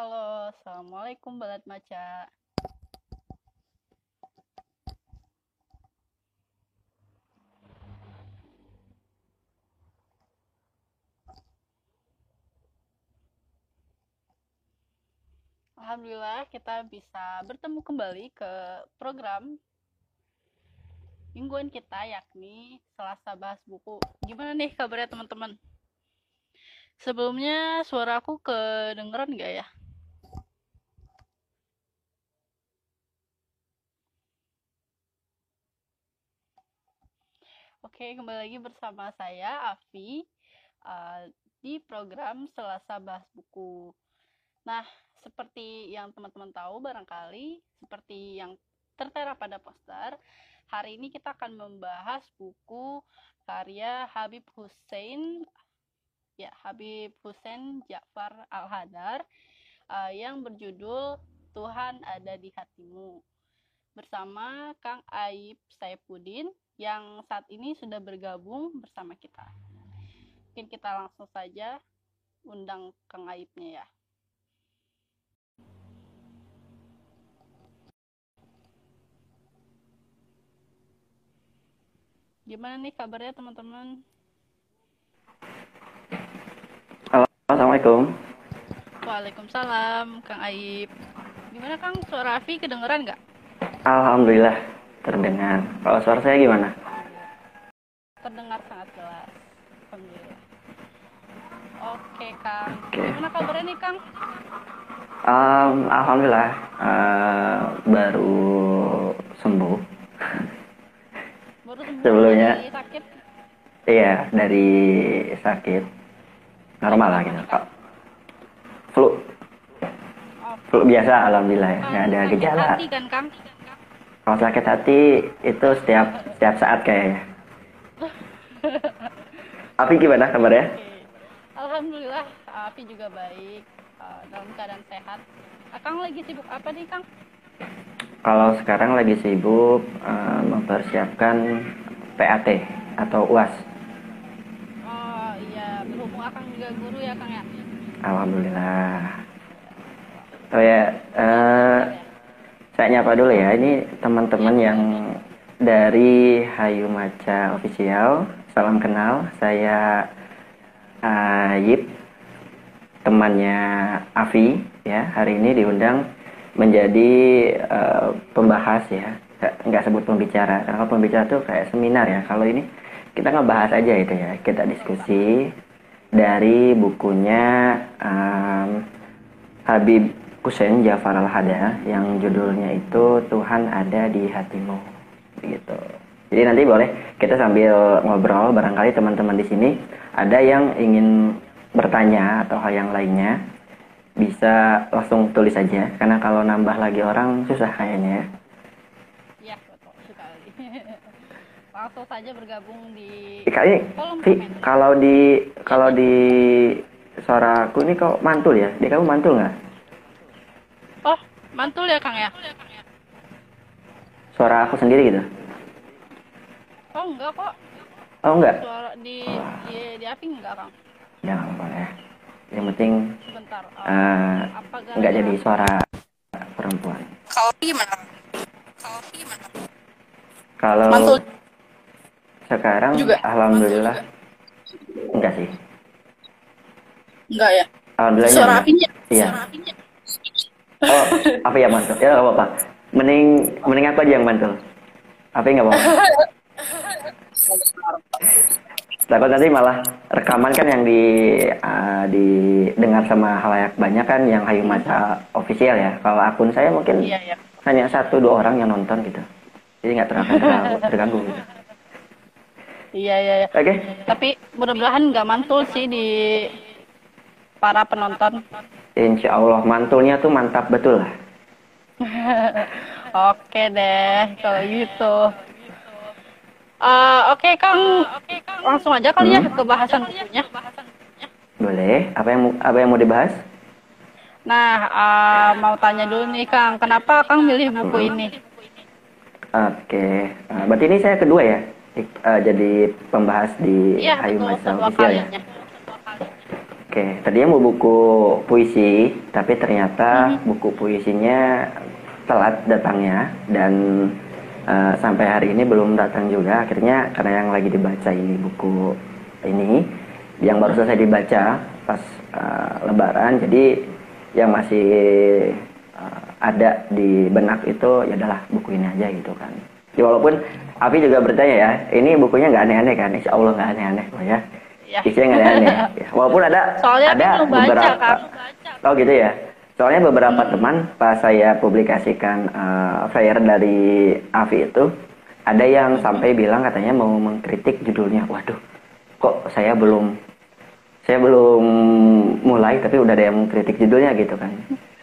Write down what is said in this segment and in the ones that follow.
Halo, Assalamualaikum Balat Maca. Alhamdulillah kita bisa bertemu kembali ke program mingguan kita yakni Selasa bahas buku. Gimana nih kabarnya teman-teman? Sebelumnya suara aku kedengeran gak ya? Oke, kembali lagi bersama saya Avi uh, di program Selasa Bahas Buku. Nah, seperti yang teman-teman tahu barangkali, seperti yang tertera pada poster, hari ini kita akan membahas buku karya Habib Hussein ya Habib Hussein Ja'far Al-Hadar uh, yang berjudul Tuhan ada di hatimu bersama Kang Aib Saifuddin yang saat ini sudah bergabung bersama kita. Mungkin kita langsung saja undang Kang Aibnya ya. Gimana nih kabarnya teman-teman? Halo, Assalamualaikum. Waalaikumsalam, Kang Aib. Gimana Kang, suara Afi kedengeran nggak? Alhamdulillah terdengar. Kalau suara saya gimana? Terdengar sangat jelas. Alhamdulillah. Oke Kang, Oke. gimana kabarnya nih Kang? Um, Alhamdulillah uh, baru sembuh. Baru sembuh Sebelumnya- dari sakit? Iya dari sakit normal lah gitu. Kak. Flu, Oh, flu biasa Alhamdulillah ya. Nggak ada sakit gejala. hati kan Kang? Kalau sakit hati itu setiap setiap saat kayaknya. Api gimana kabarnya? Oke. Alhamdulillah, Afi juga baik, uh, dalam keadaan sehat. Akang lagi sibuk apa nih Kang? Kalau sekarang lagi sibuk uh, mempersiapkan PAT atau UAS. Oh iya, berhubung Akang juga guru ya Kang ya? Alhamdulillah. Oh ya, eh, saya nyapa dulu ya. Ini teman-teman yang dari Hayu Maca Official. Salam kenal. Saya Ayib, temannya Avi. Ya, hari ini diundang menjadi eh, pembahas ya. Nggak- sebut pembicara. Kalau pembicara tuh kayak seminar ya. Kalau ini kita ngebahas aja itu ya. Kita diskusi dari bukunya um, Habib Hussein Jafar Al-Hada yang judulnya itu Tuhan ada di hatimu gitu. Jadi nanti boleh kita sambil ngobrol barangkali teman-teman di sini ada yang ingin bertanya atau hal yang lainnya bisa langsung tulis saja karena kalau nambah lagi orang susah kayaknya ya. Iya, betul sekali. Langsung saja bergabung di Kali kolom Vi, komentar. kalau di kalau di suaraku ini kok mantul ya? Di kamu mantul nggak? Oh, mantul ya Kang ya? Suara aku sendiri gitu? Oh enggak kok, Oh enggak? suara di di, di Afi enggak Kang? Jangan apa ya. Yang penting Sebentar. uh, eh, apa nggak gara-gara- jadi suara perempuan. Kalau gimana? Kalau gimana? Kalau Mantul. sekarang Juga? alhamdulillah enggak sih. Enggak ya? Alhamdulillah. Suara enggak. apinya? Iya. Suara apinya? Oh, apa ya mantul? Ya nggak apa-apa. Mending mending aku aja yang mantul. Apa nggak apa-apa. Takut nanti malah rekaman kan yang di uh, didengar sama halayak banyak kan yang Hayu Maca official ya. Kalau akun saya mungkin Iya, iya. hanya satu dua orang yang nonton gitu. Jadi nggak terlalu terganggu, terganggu gitu. Iya, iya, iya. Oke, Tapi mudah-mudahan nggak mantul sih di para penonton. Insya Allah mantulnya tuh mantap betul lah. Oke deh, kalau gitu. Eh, Oke Kang, langsung aja kali ya ke bahasan bukunya. Boleh. Apa yang apa yang mau dibahas? Nah, eh, mau tanya dulu nih Kang, kenapa Kang milih buku ini? Oke, Eh, berarti ini saya kedua ya, eh, jadi pembahas di Iya, Maca kedua Official ya. Oke, tadinya mau buku puisi, tapi ternyata Mhm. buku puisinya telat datangnya dan eh, sampai hari ini belum datang juga. Akhirnya karena yang lagi dibaca ini buku ini yang baru selesai dibaca pas eh, Lebaran, jadi yang masih eh, ada di benak itu ya adalah buku ini aja gitu kan. Ya, walaupun Afi juga bertanya ya, ini bukunya nggak aneh-aneh kan? Insya Allah nggak aneh-aneh ya. Ya. Isinya nggak aneh-aneh. Ya, Walaupun ada Soalnya ada belum baca, beberapa Kak. Oh gitu ya. Soalnya beberapa teman pas saya publikasikan eh, flyer dari Avi itu ada yang sampai bilang katanya mau mengkritik judulnya. Waduh, kok saya belum saya belum mulai tapi udah ada yang mengkritik judulnya gitu kan.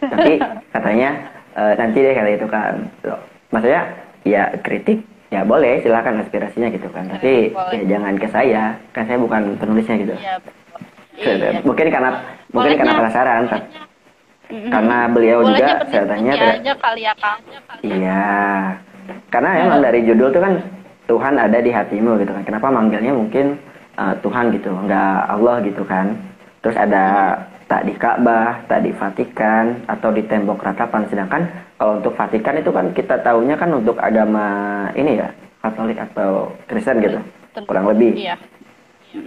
Tapi katanya eh, nanti deh kali itu kan. Loh, Maksudnya ya kritik ya boleh silakan aspirasinya gitu kan. Tapi boleh. ya jangan ke saya, kan saya bukan penulisnya gitu. Iya. betul. Iya. Mungkin karena mungkin karena Bolehnya- penasaran. Karena beliau Bolehnya juga saya tanya aja kali ya Kang. Iya. Karena emang dari judul tuh kan Tuhan ada di hatimu gitu kan. Kenapa manggilnya mungkin uh, Tuhan gitu, nggak Allah gitu kan. Terus ada tak di Ka'bah, tak di Vatikan atau di tembok ratapan. Sedangkan kalau untuk Vatikan itu kan kita tahunya kan untuk agama ini ya, Katolik atau Kristen gitu. Kurang lebih Iya.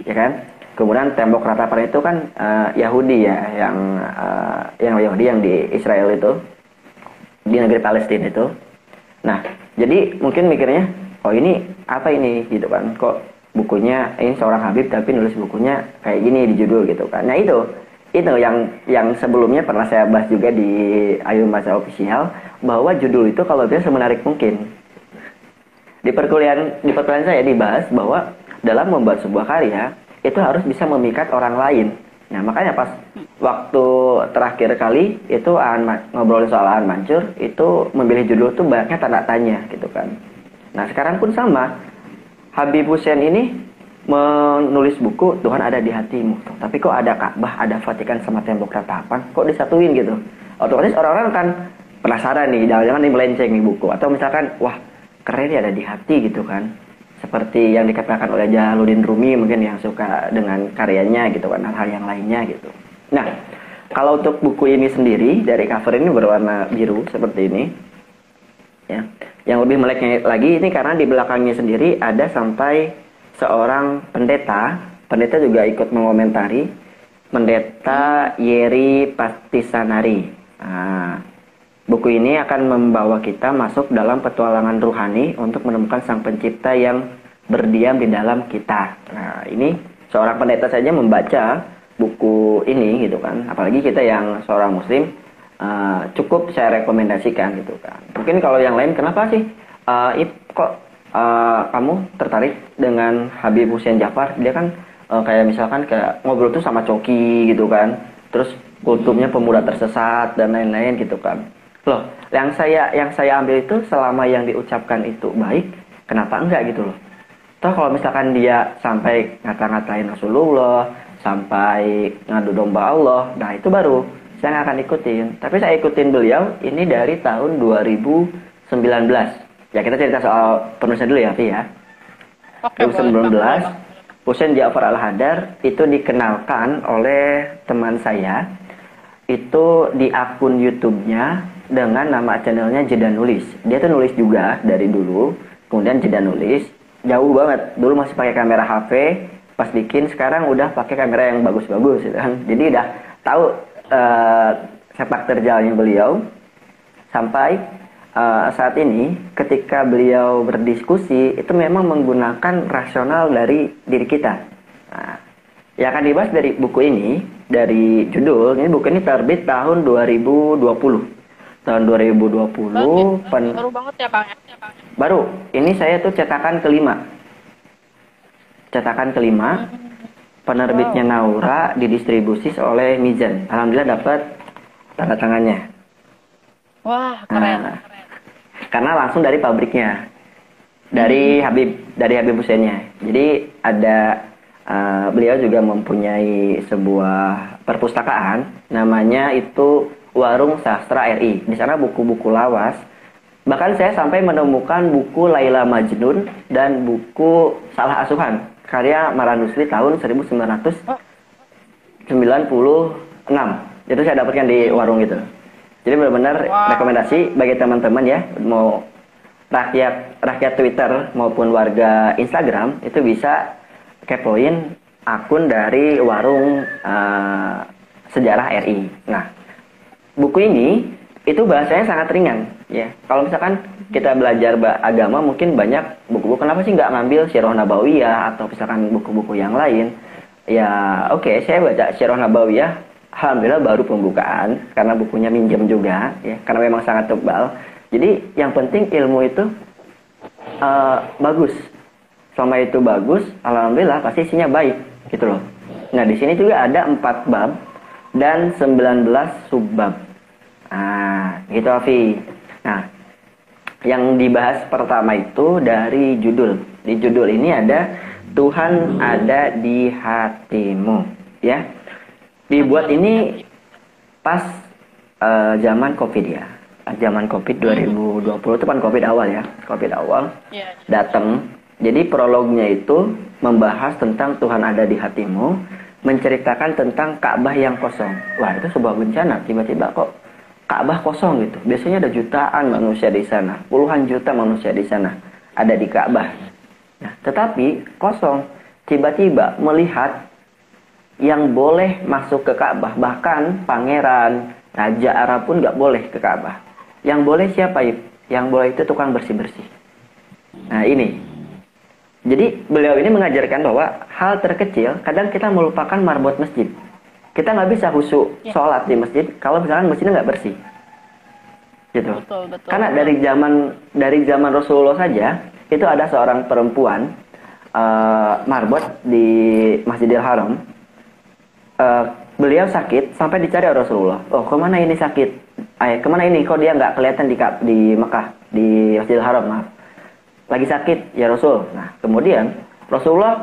ya kan? Kemudian tembok ratapan itu kan eh, Yahudi ya, yang eh, yang Yahudi yang di Israel itu di negeri Palestina itu. Nah, jadi mungkin mikirnya, oh ini apa ini gitu kan? Kok bukunya ini seorang Habib tapi nulis bukunya kayak gini di judul gitu kan? Nah itu itu yang yang sebelumnya pernah saya bahas juga di Ayu Masa Official bahwa judul itu kalau bisa semenarik mungkin di perkuliahan di perkuliahan saya dibahas bahwa dalam membuat sebuah karya itu harus bisa memikat orang lain. Nah makanya pas waktu terakhir kali itu Aan ngobrolin soal Aan Mancur itu memilih judul tuh banyaknya tanda tanya gitu kan. Nah sekarang pun sama Habib Hussein ini menulis buku Tuhan ada di hatimu. Tapi kok ada Ka'bah, ada Vatikan sama tembok ratapan, kok disatuin gitu? Otomatis orang-orang kan penasaran nih, jangan-jangan ini melenceng nih buku atau misalkan wah keren ya ada di hati gitu kan. Seperti yang dikatakan oleh Jalaluddin Rumi mungkin yang suka dengan karyanya gitu kan, hal-hal yang lainnya gitu. Nah, kalau untuk buku ini sendiri dari cover ini berwarna biru seperti ini. Ya. Yang lebih meleknya lagi ini karena di belakangnya sendiri ada sampai seorang pendeta, pendeta juga ikut mengomentari, pendeta Yeri Pastisanari. Nah, buku ini akan membawa kita masuk dalam petualangan ruhani untuk menemukan sang pencipta yang berdiam di dalam kita. Nah, ini seorang pendeta saja membaca buku ini gitu kan. Apalagi kita yang seorang muslim eh, cukup saya rekomendasikan gitu kan. Mungkin kalau yang lain kenapa sih Ip, kok eh, kamu tertarik dengan Habib Hussein Jafar? Dia kan eh, kayak misalkan kayak ngobrol tuh sama Coki gitu kan. Terus kultumnya pemuda tersesat dan lain-lain gitu kan. Loh, yang saya yang saya ambil itu selama yang diucapkan itu baik, kenapa enggak gitu loh? Toh kalau misalkan dia sampai ngata-ngatain Rasulullah, sampai ngadu domba Allah, nah itu baru saya nggak akan ikutin. Tapi saya ikutin beliau ini dari tahun 2019. Ya kita cerita soal penulisnya dulu ya, Fi ya. Oke, boleh, 2019 Bang. Hussein Ja'far Al-Hadar itu dikenalkan oleh teman saya itu di akun YouTube-nya dengan nama channelnya Jeda Nulis. Dia tuh nulis juga dari dulu, kemudian Jeda Nulis jauh banget. Dulu masih pakai kamera HP, pas bikin sekarang udah pakai kamera yang bagus-bagus gitu kan. Jadi udah tahu eh, sepak terjalnya beliau sampai eh, saat ini ketika beliau berdiskusi itu memang menggunakan rasional dari diri kita. Nah, yang akan dibahas dari buku ini dari judul ini buku ini terbit tahun 2020. Tahun 2020 pen, Baru banget ya Kang. ya? baru ini saya tuh cetakan kelima. Cetakan kelima penerbitnya Naura didistribusi oleh Mizan. Alhamdulillah dapat tanda tangannya. Wah, keren. Nah, karena langsung dari pabriknya. Dari Habib dari Habib Husainnya. Jadi ada eh, beliau juga mempunyai sebuah perpustakaan. Namanya itu Warung Sastra RI di sana buku-buku lawas. Bahkan saya sampai menemukan buku Laila Majnun dan buku Salah Asuhan. Karya Maranusli tahun 1900 Oh. Itu saya dapatkan di warung itu. Jadi benar-benar wow. rekomendasi bagi teman-teman ya mau rakyat rakyat Twitter maupun warga Instagram itu bisa kepoin akun dari warung uh, sejarah RI. Nah, buku ini itu bahasanya sangat ringan ya. Kalau misalkan kita belajar agama mungkin banyak buku-buku kenapa sih nggak ngambil Sirah Nabawiyah atau misalkan buku-buku yang lain? Ya, oke, okay, saya baca Sirah Nabawiyah Alhamdulillah baru pembukaan karena bukunya minjem juga ya karena memang sangat tebal. Jadi yang penting ilmu itu uh, bagus. Selama itu bagus, alhamdulillah pasti isinya baik gitu loh. Nah di sini juga ada empat bab dan 19 subbab. Nah gitu Afi. Nah yang dibahas pertama itu dari judul. Di judul ini ada Tuhan ada di hatimu ya dibuat ini pas uh, zaman covid ya. Zaman covid 2020 itu kan covid awal ya. Covid awal yeah. datang. Jadi prolognya itu membahas tentang Tuhan ada di hatimu menceritakan tentang Ka'bah yang kosong. Wah itu sebuah bencana. Tiba-tiba kok Ka'bah kosong gitu. Biasanya ada jutaan manusia di sana. Puluhan juta manusia di sana ada di Ka'bah. Nah, tetapi kosong. Tiba-tiba melihat yang boleh masuk ke Ka'bah. Bahkan pangeran, raja Arab pun nggak boleh ke Ka'bah. Yang boleh siapa? Yang boleh itu tukang bersih-bersih. Nah ini. Jadi beliau ini mengajarkan bahwa hal terkecil kadang kita melupakan marbot masjid. Kita nggak bisa husu ya. sholat di masjid kalau misalkan masjidnya nggak bersih. Gitu. Betul, betul. Karena dari zaman dari zaman Rasulullah saja itu ada seorang perempuan uh, marbot di Masjidil Haram uh, beliau sakit sampai dicari Rasulullah. Oh, ke mana ini sakit? Ay, ke mana ini? Kok dia nggak kelihatan di di Mekah di Masjidil Haram? Maaf. Lagi sakit ya Rasul. Nah, kemudian Rasulullah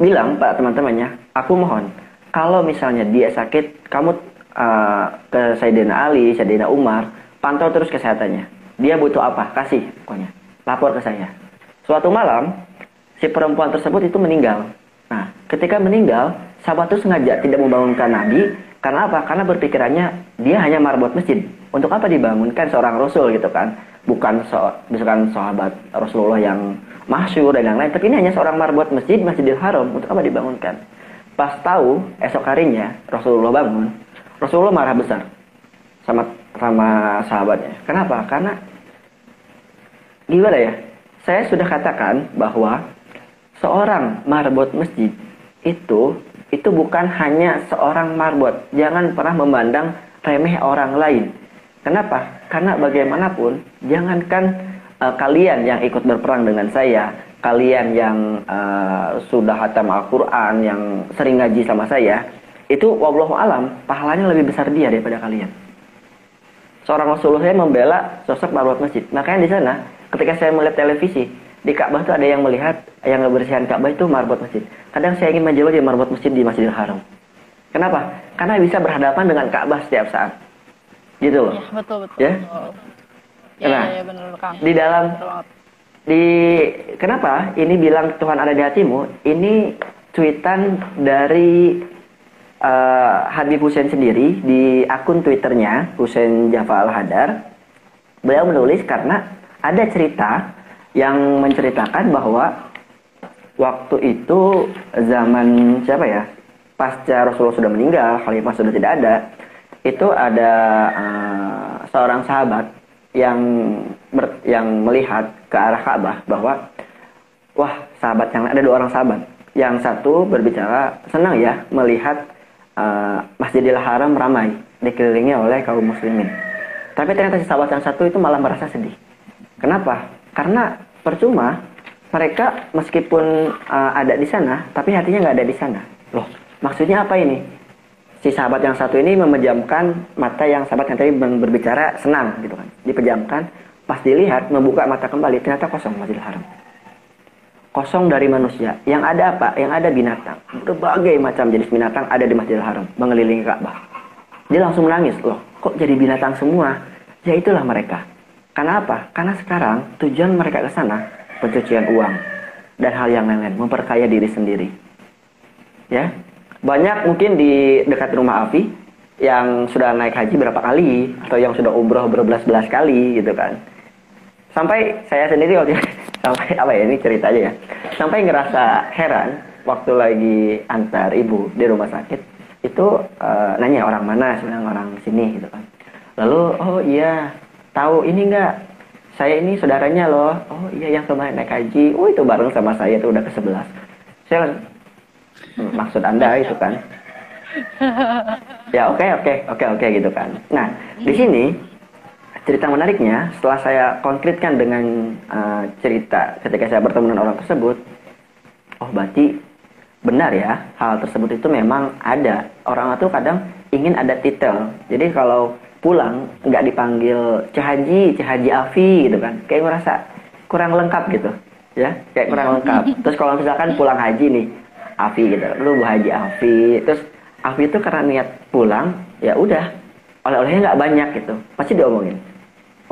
bilang pada teman-temannya, aku mohon kalau misalnya dia sakit, kamu uh, ke Sayyidina Ali, Sayyidina Umar, pantau terus kesehatannya. Dia butuh apa? Kasih pokoknya. Lapor ke saya. Suatu malam, si perempuan tersebut itu meninggal. Nah, ketika meninggal, sahabat itu sengaja tidak membangunkan Nabi karena apa? Karena berpikirannya dia hanya marbot masjid. Untuk apa dibangunkan seorang Rasul gitu kan? Bukan so, misalkan sahabat Rasulullah yang masyur dan yang lain, tapi ini hanya seorang marbot masjid Masjidil Haram. Untuk apa dibangunkan? Pas tahu esok harinya Rasulullah bangun, Rasulullah marah besar sama sama sahabatnya. Kenapa? Karena gimana ya? Saya sudah katakan bahwa seorang marbot masjid itu itu bukan hanya seorang marbot. Jangan pernah memandang remeh orang lain. Kenapa? Karena bagaimanapun, jangankan uh, kalian yang ikut berperang dengan saya, kalian yang uh, sudah hatam Al-Quran, yang sering ngaji sama saya, itu wallahu alam, pahalanya lebih besar dia daripada kalian. Seorang Rasulullah saya membela sosok marbot masjid. Makanya di sana, ketika saya melihat televisi, di Ka'bah itu ada yang melihat yang ngebersihan Ka'bah itu marbot masjid. Kadang saya ingin menjual di marbot masjid di Masjidil Haram. Kenapa? Karena bisa berhadapan dengan Ka'bah setiap saat. Gitu loh. Ya, betul betul. Ya. Ya, nah, ya, benar, Kang. Di dalam di kenapa ini bilang Tuhan ada di hatimu? Ini tweetan dari uh, Habib Hussein sendiri di akun Twitternya Hussein Jaffa Al Hadar. Beliau menulis karena ada cerita yang menceritakan bahwa waktu itu zaman siapa ya? Pasca Rasulullah sudah meninggal khalifah sudah tidak ada itu ada uh, seorang sahabat yang ber, yang melihat ke arah Ka'bah bahwa wah sahabat yang ada dua orang sahabat. Yang satu berbicara senang ya melihat uh, Masjidil Haram ramai dikelilingi oleh kaum muslimin. Tapi ternyata si sahabat yang satu itu malah merasa sedih. Kenapa karena percuma mereka meskipun uh, ada di sana, tapi hatinya nggak ada di sana. Loh, maksudnya apa ini? Si sahabat yang satu ini memejamkan mata yang sahabat yang tadi berbicara senang gitu kan. Dipejamkan, pas dilihat membuka mata kembali ternyata kosong Masjidil Haram. Kosong dari manusia. Yang ada apa? Yang ada binatang. Berbagai macam jenis binatang ada di Masjidil Haram, mengelilingi Ka'bah. Dia langsung menangis, loh, kok jadi binatang semua? Ya itulah mereka. Karena apa? Karena sekarang tujuan mereka ke sana pencucian uang dan hal yang lain-lain, memperkaya diri sendiri. Ya. banyak mungkin di dekat rumah Afi yang sudah naik haji berapa kali atau yang sudah umroh berbelas-belas kali gitu kan sampai saya sendiri waktu sampai apa ya ini cerita aja ya sampai ngerasa heran waktu lagi antar ibu di rumah sakit itu uh, nanya orang mana sedang orang sini gitu kan lalu oh iya tahu ini enggak saya ini saudaranya loh. Oh iya yang kemarin naik haji. Oh itu bareng sama saya tuh udah ke sebelas. Saya hmm, maksud anda itu kan. Ya oke okay, oke okay, oke okay, oke gitu kan. Nah di sini cerita menariknya setelah saya konkretkan dengan uh, cerita ketika saya bertemu dengan orang tersebut oh berarti benar ya hal tersebut itu memang ada. Orang itu kadang ingin ada titel. Jadi kalau pulang nggak dipanggil Cehaji Cehaji Afi gitu kan. Kayak merasa kurang lengkap gitu ya. Kayak kurang lengkap. Terus kalau misalkan pulang haji nih Afi gitu. Lu Bu Haji Afi terus Afi itu karena niat pulang ya udah. Oleh-olehnya nggak banyak gitu. Pasti diomongin.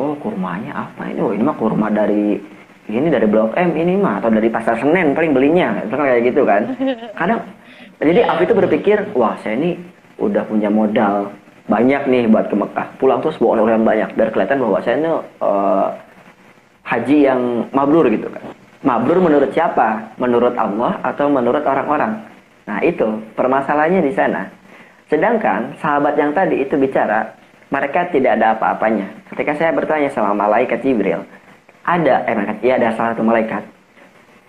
Oh kurmanya apa ini? Oh ini mah kurma dari ini dari blok M ini mah atau dari pasar Senen paling belinya. Itu kan kayak gitu kan. Kadang jadi Afi itu berpikir wah saya ini udah punya modal banyak nih buat ke Mekah. Pulang terus bawa oleh-oleh banyak. Biar kelihatan bahwa saya uh, haji yang mabrur gitu kan. Mabrur menurut siapa? Menurut Allah atau menurut orang-orang? Nah itu permasalahannya di sana. Sedangkan sahabat yang tadi itu bicara, mereka tidak ada apa-apanya. Ketika saya bertanya sama malaikat Jibril, ada, eh malaikat, ya ada salah satu malaikat,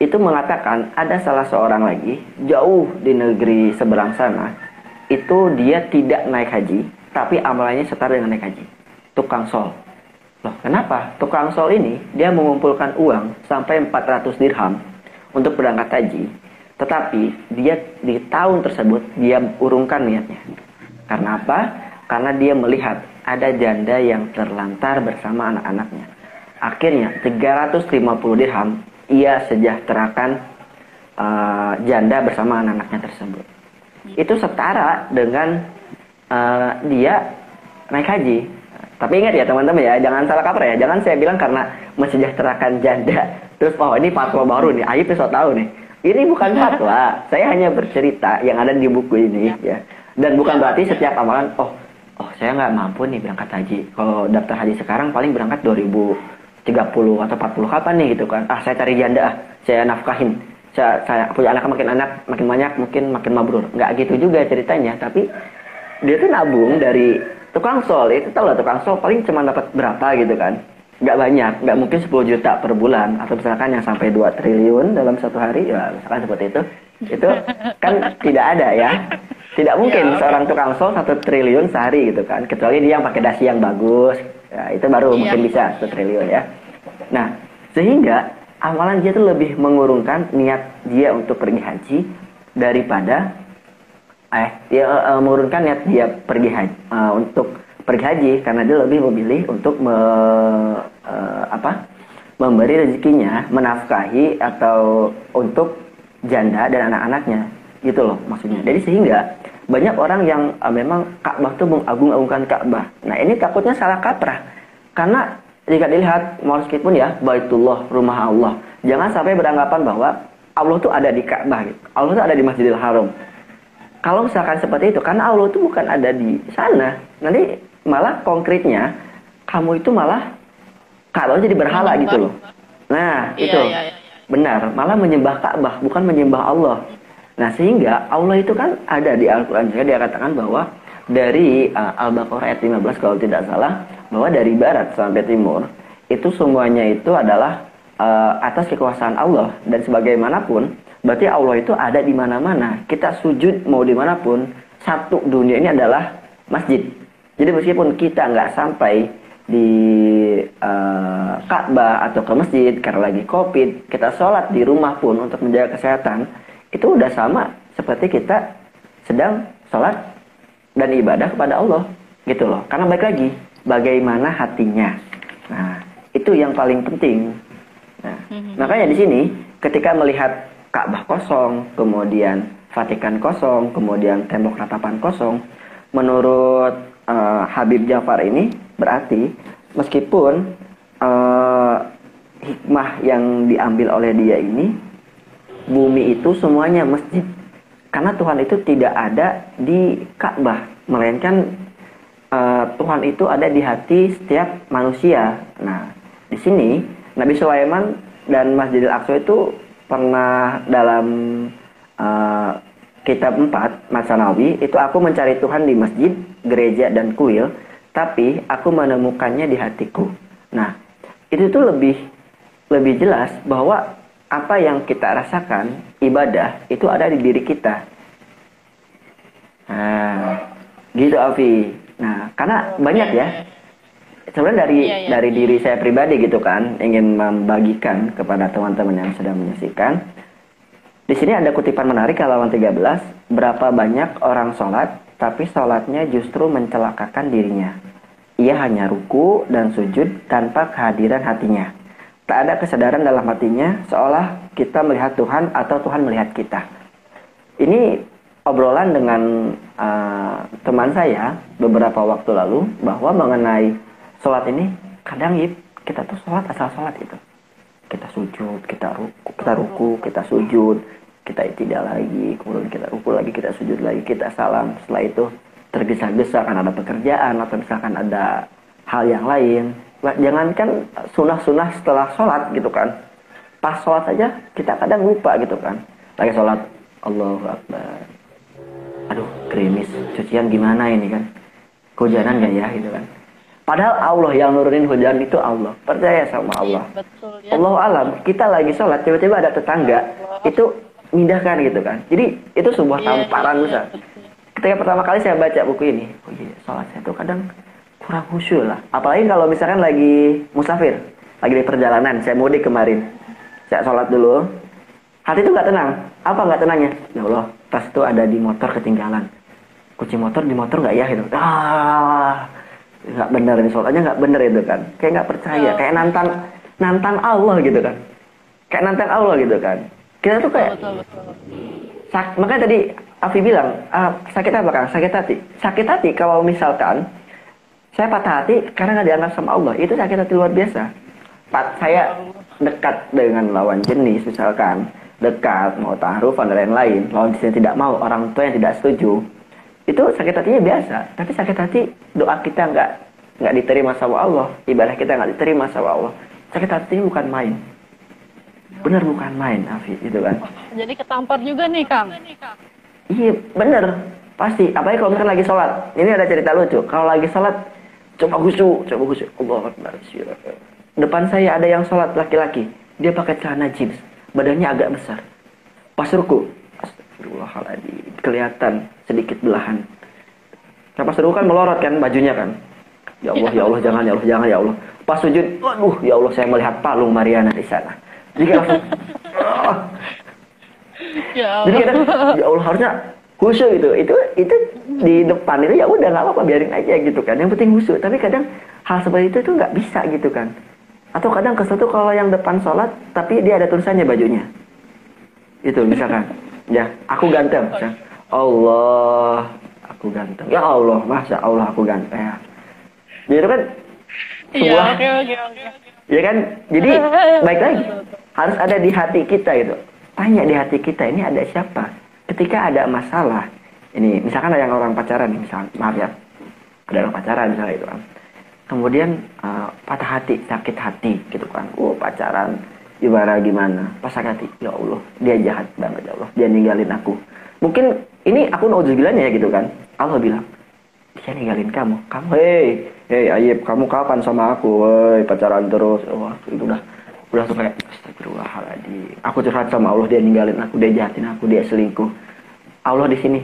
itu mengatakan ada salah seorang lagi jauh di negeri seberang sana, itu dia tidak naik haji, tapi amalannya setara dengan naik haji. Tukang sol. Loh, kenapa? Tukang sol ini dia mengumpulkan uang sampai 400 dirham untuk berangkat haji tetapi dia di tahun tersebut dia urungkan niatnya. Karena apa? Karena dia melihat ada janda yang terlantar bersama anak-anaknya. Akhirnya 350 dirham ia sejahterakan uh, janda bersama anak-anaknya tersebut. Itu setara dengan uh, dia naik haji. Tapi ingat ya teman-teman ya, jangan salah kaprah ya. Jangan saya bilang karena mensejahterakan janda. Terus oh ini fatwa baru nih, Ayo besok tahu nih ini bukan fatwa. Saya hanya bercerita yang ada di buku ini ya. Dan bukan berarti setiap amalan oh oh saya nggak mampu nih berangkat haji. Kalau daftar haji sekarang paling berangkat 2030 atau 40 kapan nih gitu kan. Ah saya cari janda ah, saya nafkahin. Saya, saya punya anak makin anak makin banyak mungkin makin mabrur. Nggak gitu juga ceritanya, tapi dia tuh nabung dari tukang sol itu tahu lah tukang sol paling cuma dapat berapa gitu kan nggak banyak, nggak mungkin 10 juta per bulan atau misalkan yang sampai 2 triliun dalam satu hari, ya misalkan seperti itu, itu kan tidak ada ya. Tidak mungkin ya. seorang tukang sol satu triliun sehari gitu kan, kecuali dia yang pakai dasi yang bagus, ya, itu baru ya. mungkin bisa satu triliun ya. Nah, sehingga amalan dia itu lebih mengurungkan niat dia untuk pergi haji daripada eh dia uh, mengurungkan niat dia pergi haji uh, untuk pergi haji karena dia lebih memilih untuk me, uh, apa memberi rezekinya menafkahi atau untuk janda dan anak-anaknya. Gitu loh maksudnya. Jadi sehingga banyak orang yang uh, memang Ka'bah tuh mengagung-agungkan Ka'bah. Nah ini takutnya salah kaprah. Karena jika dilihat meskipun ya Baitullah rumah Allah jangan sampai beranggapan bahwa Allah tuh ada di Ka'bah gitu. Allah tuh ada di Masjidil Haram kalau misalkan seperti itu karena Allah itu bukan ada di sana nanti malah konkretnya kamu itu malah kalau jadi berhala gitu loh. Nah, iya, itu. Iya, iya. Benar, malah menyembah Ka'bah, bukan menyembah Allah. Nah, sehingga Allah itu kan ada di Al-Qur'an juga dia katakan bahwa dari uh, Al-Baqarah ayat 15 kalau tidak salah, bahwa dari barat sampai timur itu semuanya itu adalah uh, atas kekuasaan Allah dan sebagaimanapun berarti Allah itu ada di mana-mana. Kita sujud mau di mana pun, satu dunia ini adalah masjid. Jadi meskipun kita nggak sampai di uh, Ka'bah atau ke masjid karena lagi COVID, kita sholat di rumah pun untuk menjaga kesehatan, itu udah sama seperti kita sedang sholat dan ibadah kepada Allah, gitu loh. Karena baik lagi, bagaimana hatinya. Nah, itu yang paling penting. Nah, mm-hmm. makanya di sini ketika melihat Ka'bah kosong, kemudian Vatikan kosong, kemudian tembok ratapan kosong, menurut uh, Habib Jafar ini berarti meskipun uh, hikmah yang diambil oleh dia ini bumi itu semuanya masjid Karena Tuhan itu tidak ada di Ka'bah, melainkan uh, Tuhan itu ada di hati setiap manusia. Nah, di sini Nabi Sulaiman dan Masjidil Aqsa itu pernah dalam uh, kitab 4 Masanawi itu aku mencari Tuhan di masjid, gereja dan kuil, tapi aku menemukannya di hatiku. Nah, itu tuh lebih lebih jelas bahwa apa yang kita rasakan ibadah itu ada di diri kita. Nah, gitu Avi. Nah, karena banyak ya. Sebenarnya dari iya, iya. dari diri saya pribadi gitu kan, ingin membagikan kepada teman-teman yang sedang menyaksikan. Di sini ada kutipan menarik halaman 13, berapa banyak orang sholat, tapi sholatnya justru mencelakakan dirinya. Ia hanya ruku dan sujud tanpa kehadiran hatinya. Tak ada kesadaran dalam hatinya seolah kita melihat Tuhan atau Tuhan melihat kita. Ini obrolan dengan uh, teman saya beberapa waktu lalu bahwa mengenai sholat ini kadang yip, kita tuh sholat asal sholat itu. Kita sujud, kita ruku, kita ruku, kita sujud, kita tidak lagi, kemudian kita ruku lagi, kita sujud lagi, kita salam. Setelah itu tergesa-gesa kan ada pekerjaan atau misalkan ada hal yang lain. Jangankan sunah-sunah setelah sholat gitu kan. Pas sholat saja kita kadang lupa gitu kan. Lagi sholat Allahu Akbar. Aduh krimis cucian gimana ini kan? Hujanan gak ya gitu kan padahal Allah yang nurunin hujan itu Allah percaya sama iya, Allah betul, ya. Allah alam kita lagi sholat tiba-tiba ada tetangga Allah. itu mindahkan gitu kan jadi itu sebuah iya, tamparan iya, besar ketika pertama kali saya baca buku ini oh iya sholat saya tuh kadang kurang khusyuk lah. Apalagi kalau misalkan lagi musafir, lagi di perjalanan, saya mudik kemarin, saya sholat dulu, hati itu nggak tenang. Apa nggak tenangnya? Ya Allah, tas itu ada di motor ketinggalan. Kunci motor di motor nggak ya itu? Ah, nggak bener ini sholatnya nggak bener itu kan. Kayak nggak percaya, kayak nantang nantang Allah gitu kan. Kayak nantang Allah gitu kan. Kita tuh kayak betul, betul, Sak, makanya tadi Afi bilang, ah, sakit apa kan? Sakit hati. Sakit hati kalau misalkan saya patah hati karena nggak dianggap sama Allah. Itu sakit hati luar biasa. Pat, saya dekat dengan lawan jenis misalkan dekat mau taruh dan lain-lain lawan jenis yang tidak mau orang tua yang tidak setuju itu sakit hatinya biasa tapi sakit hati doa kita nggak nggak diterima sama Allah ibadah kita nggak diterima sama Allah sakit hati ini bukan main bener bukan main Afi itu kan jadi ketampar juga nih Kang iya bener pasti apalagi kalau misalkan lagi sholat ini ada cerita lucu kalau lagi sholat coba khusyuk, coba khusyuk. Allah Akbar. Depan saya ada yang sholat laki-laki. Dia pakai celana jeans. Badannya agak besar. Pas ruku. Astagfirullahaladzim. Kelihatan sedikit belahan. Pas ruku kan melorot kan bajunya kan. Ya Allah, ya Allah, jangan, ya Allah, jangan, ya Allah. Pas sujud, aduh, ya Allah, saya melihat palung Mariana di sana. Jadi langsung, oh. ya Allah. Jadi kita, ya Allah, harusnya khusyuk itu itu itu di depan itu ya udah nggak apa-apa biarin aja gitu kan yang penting khusyuk tapi kadang hal seperti itu itu nggak bisa gitu kan atau kadang ke tuh kalau yang depan sholat tapi dia ada tulisannya bajunya itu misalkan ya aku ganteng misalkan. Allah aku ganteng. Ya Allah masa Allah aku ganteng. Ya. Jadi kan? Iya oke oke oke ya kan? Jadi baik lagi. Harus ada di hati kita gitu. Tanya di hati kita ini ada siapa? Ketika ada masalah ini misalkan ada yang orang pacaran misal maaf ya. Ada orang pacaran misalnya itu kan. Kemudian uh, patah hati sakit hati gitu kan. Oh pacaran gimana gimana? Pas hati. Ya Allah dia jahat banget ya Allah. Dia ninggalin aku. Mungkin ini aku bilangnya ya gitu kan? Allah bilang dia ninggalin kamu. Kamu? Hei hei Ayib kamu kapan sama aku? Hei pacaran terus. Wah itu udah udah tuh kayak astagfirullahaladzim. Aku curhat sama Allah dia ninggalin aku dia jahatin aku dia selingkuh. Allah di sini.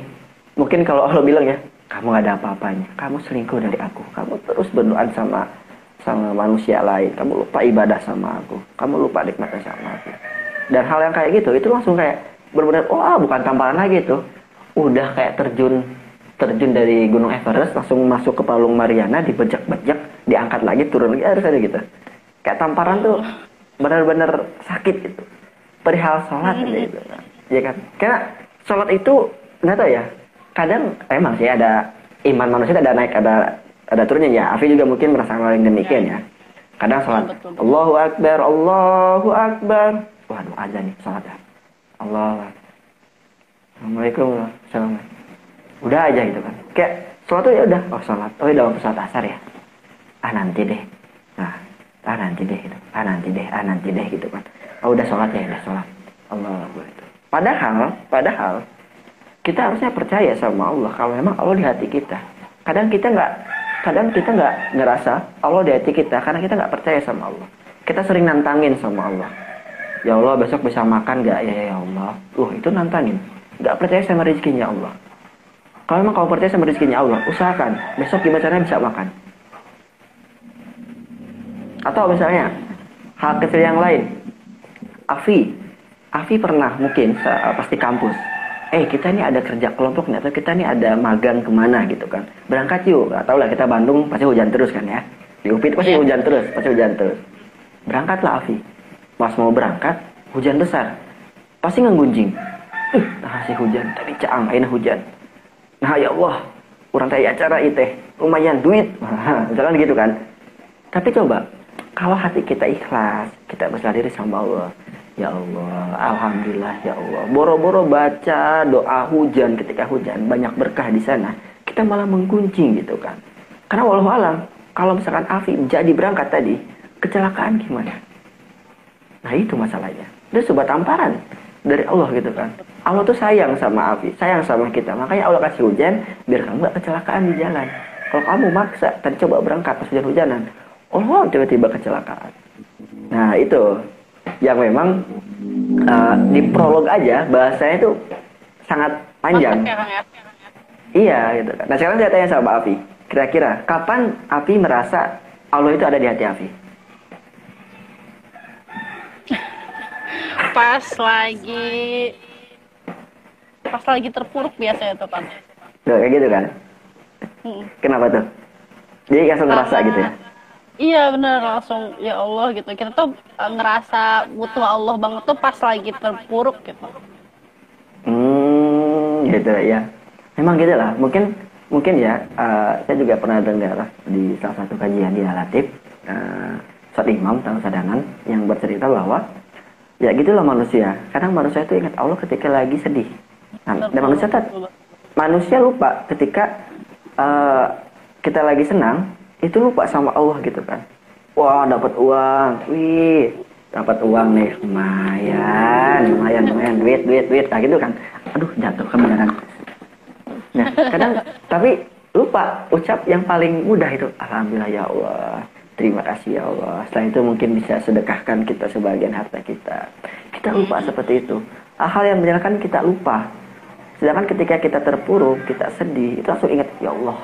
Mungkin kalau Allah bilang ya kamu gak ada apa-apanya. Kamu selingkuh dari aku. Kamu terus berdoa sama sama manusia lain. Kamu lupa ibadah sama aku. Kamu lupa nikmatnya sama aku. Dan hal yang kayak gitu itu langsung kayak benar-benar oh ah, bukan tamparan lagi tuh. Udah kayak terjun terjun dari Gunung Everest langsung masuk ke Palung Mariana dibejak-bejak diangkat lagi turun lagi harus ada gitu. Kayak tamparan tuh benar-benar sakit itu perihal sholat aja gitu. Ya kan? Karena sholat itu nggak tahu ya kadang emang sih ada iman manusia ada naik ada ada turunnya ya Afi juga mungkin merasa hal yang demikian ya kadang sholat Allahu Akbar Allahu Akbar. Waduh aja nih sholat ya. Allah assalamualaikum assalamualaikum udah aja gitu kan. Kayak sholat tuh ya udah. Oh sholat. Oh udah waktu sholat asar ya? Ah nanti deh. Nah ah nanti deh gitu. Ah nanti deh ah nanti deh gitu kan. Oh udah sholat ya udah sholat. Allah itu. Padahal padahal kita harusnya percaya sama Allah kalau memang Allah di hati kita. Kadang kita nggak kadang kita nggak ngerasa Allah di hati kita karena kita nggak percaya sama Allah. Kita sering nantangin sama Allah. Ya Allah besok bisa makan nggak? Ya ya Allah. Uh itu nantangin. Nggak percaya sama rezekinya Allah. Kalau memang kau percaya sama rezekinya Allah usahakan besok gimana caranya bisa makan. Atau misalnya hal kecil yang lain. Afi. Afi pernah mungkin pasti kampus eh kita ini ada kerja kelompok nih atau kita ini ada magang ke mana gitu kan. Berangkat yuk gak tau lah kita Bandung pasti hujan terus kan ya. Di UPI pasti yeah. hujan terus pasti hujan terus. Berangkatlah Afi. Pas mau berangkat hujan besar. Pasti ngegunjing. Uh, nah si hujan tadi caang hujan. Nah ya Allah kurang kayak acara itu lumayan duit. Misalkan gitu kan. Tapi coba kalau hati kita ikhlas kita berserah diri sama Allah Ya Allah, Alhamdulillah ya Allah. Boro-boro baca doa hujan ketika hujan, banyak berkah di sana. Kita malah menggunjing gitu kan. Karena walau alam, kalau misalkan Afi jadi berangkat tadi, kecelakaan gimana? Nah itu masalahnya. Itu sebuah tamparan dari Allah gitu kan. Allah tuh sayang sama Afi, sayang sama kita. Makanya Allah kasih hujan biar kamu gak kecelakaan di jalan. Kalau kamu maksa, tadi coba berangkat pas hujan-hujanan, Allah tiba-tiba kecelakaan. Nah itu yang memang uh, di prolog aja bahasanya itu sangat panjang. Ya? Iya gitu. Nah sekarang saya tanya sama Afi, kira-kira kapan Afi merasa Allah itu ada di hati Afi? Pas lagi pas lagi terpuruk biasanya tuh kan. Duh, kayak gitu kan? Hmm. Kenapa tuh? Jadi langsung ngerasa gitu ya? Iya bener langsung ya Allah gitu kita tuh eh, ngerasa butuh Allah banget tuh pas lagi terpuruk gitu. Hmm gitu ya. Memang gitu lah. Mungkin mungkin ya uh, saya juga pernah dengar di salah satu kajian di Alatif uh, saat imam tahu sadangan yang bercerita bahwa ya gitulah manusia. Kadang manusia itu ingat Allah ketika lagi sedih. Nah, dan manusia manusia lupa ketika uh, kita lagi senang itu lupa sama Allah gitu kan. Wah dapat uang. Wih dapat uang nih. Lumayan lumayan lumayan. Duit duit duit. Nah gitu kan. Aduh jatuh kebenaran nah kadang tapi lupa ucap yang paling mudah itu alhamdulillah ya Allah. Terima kasih ya Allah. Setelah itu mungkin bisa sedekahkan kita sebagian harta kita. Kita lupa seperti itu. Hal yang menyenangkan kita lupa. Sedangkan ketika kita terpuruk kita sedih itu langsung ingat ya Allah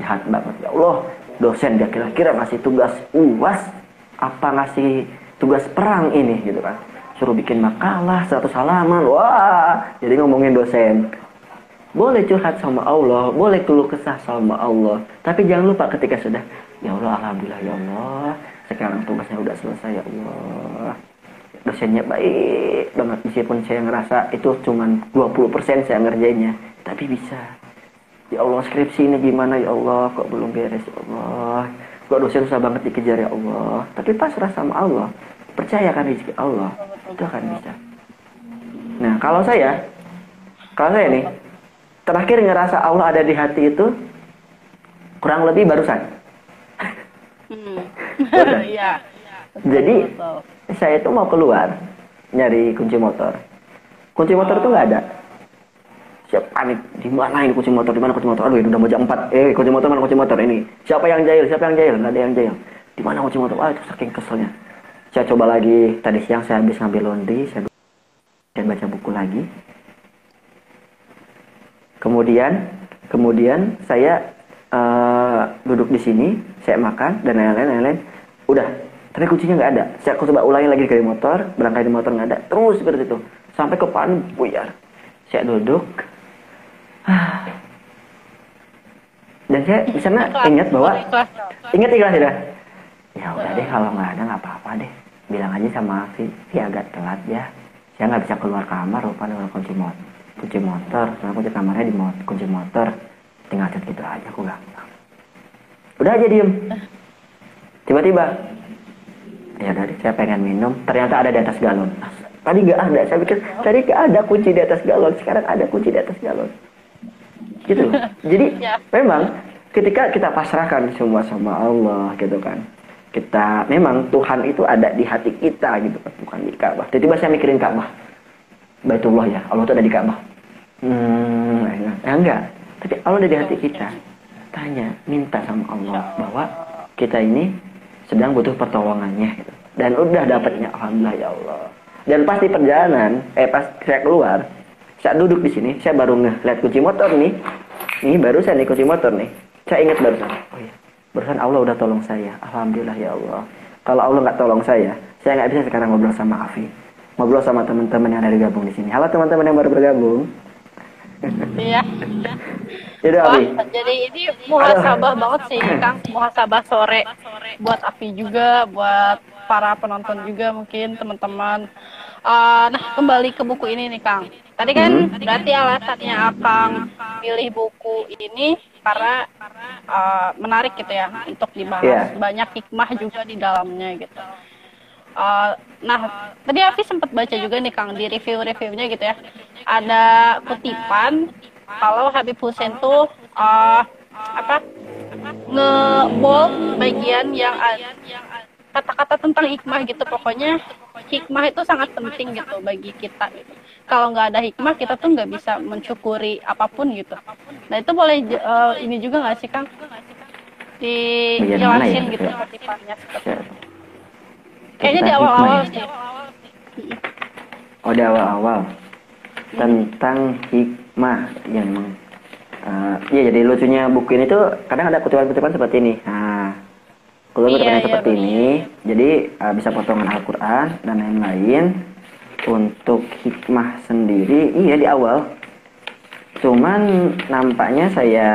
jahat banget ya Allah dosen dia kira-kira ngasih tugas uas apa ngasih tugas perang ini gitu kan. Suruh bikin makalah satu halaman wah jadi ngomongin dosen. Boleh curhat sama Allah boleh keluh kesah sama Allah. Tapi jangan lupa ketika sudah ya Allah alhamdulillah ya Allah sekarang tugasnya udah selesai ya Allah. Dosennya baik banget meskipun saya ngerasa itu cuma 20% saya ngerjainnya tapi bisa Ya Allah skripsi ini gimana? Ya Allah kok belum beres? Ya Allah. Kok dosen susah banget dikejar? Ya Allah. Tapi pasrah sama Allah. Percayakan rezeki Allah. Itu akan bisa. Nah kalau saya kalau saya nih terakhir ngerasa Allah ada di hati itu kurang lebih barusan. Hmm. ya, jadi saya itu mau keluar nyari kunci motor. Kunci motor itu nggak ada siap. Panik di mana ini kunci motor? Di mana kunci motor? Aduh ini udah mau jam 4 eh kunci motor mana kunci motor? Ini. Siapa yang jahil? Siapa yang jahil? Nggak ada yang jahil. Di mana kunci motor? Ah itu saking keselnya. Saya coba lagi. Tadi siang saya habis ngambil laundry saya dan baca buku lagi. Kemudian kemudian saya uh, duduk di sini saya makan dan lain-lain lain-lain. Udah. Tapi kuncinya nggak ada. Saya coba ulangi lagi dari motor berangkat di motor nggak ada. Terus seperti itu. Sampai ke pan buyar. Saya duduk dan saya di sana ingat bahwa ingat ikhlas ya? Ya udah deh kalau nggak ada nggak apa-apa deh. Bilang aja sama Vivi agak telat ya. Saya nggak bisa keluar kamar lupa dengan kunci motor kunci motor. Karena kunci kamarnya di motor, kunci motor. Tinggal cat gitu aja aku gampang udah aja diem. Tiba-tiba ya dari saya pengen minum. Ternyata ada di atas galon. Tadi nggak ada. Saya pikir tadi nggak ada kunci di atas galon. Sekarang ada kunci di atas galon gitu loh. Jadi Ya. memang ketika kita pasrahkan semua sama Allah gitu kan kita memang Tuhan itu ada di hati kita gitu kan bukan di Ka'bah. Tiba-tiba saya mikirin Ka'bah. Baitullah ya Allah itu ada di Ka'bah. Hmm ya enggak. Tapi Allah ada di hati kita. tanya minta sama Allah bahwa kita ini sedang butuh pertolongannya gitu. dan udah dapatnya alhamdulillah ya Allah. Dan pas di perjalanan eh pas saya keluar saya duduk di sini saya baru ngeliat kunci motor nih. Ini barusan nih kunci motor nih. Saya ingat barusan. Oh iya barusan Allah udah tolong saya. Alhamdulillah ya Allah. Kalau Allah nggak tolong saya saya nggak bisa sekarang ngobrol sama Afi. Ngobrol sama teman-teman yang ada gabung di sini. Halo teman-teman yang baru bergabung. Iya. Yaudah Wah, jadi ini muhasabah banget sih, Kang. Muhasabah sore. Buat Afi juga, buat para penonton juga mungkin teman-teman. Ah, nah, kembali ke buku ini nih, Kang. Tadi kan Hmm. berarti alasannya Akang pilih buku ini karena ah, menarik gitu ya untuk dibahas. Iya. Banyak hikmah juga di dalamnya gitu. Uh, nah, tadi Afi sempat baca juga nih Kang di review-reviewnya gitu ya. Ada kutipan kalau Habib Hussein tuh uh, apa nge-bold bagian yang kata-kata tentang hikmah gitu pokoknya hikmah itu sangat penting gitu bagi kita gitu. Kalau nggak ada hikmah kita tuh nggak bisa mensyukuri apa pun gitu. Nah itu boleh uh, ini juga nggak sih Kang? Ya? Dijelasin gitu Iya. kutipannya. Saya- Kayaknya di awal-awal ya? sih. Oh di awal-awal tentang hikmah yang eh, iya jadi lucunya buku ini tuh kadang ada kutipan-kutipan seperti ini. Nah, kutipan-kutipan Iya, iya, seperti benar. ini, jadi eh, bisa potongan Al-Quran dan lain-lain. Untuk hikmah sendiri, iya di awal. Cuman nampaknya saya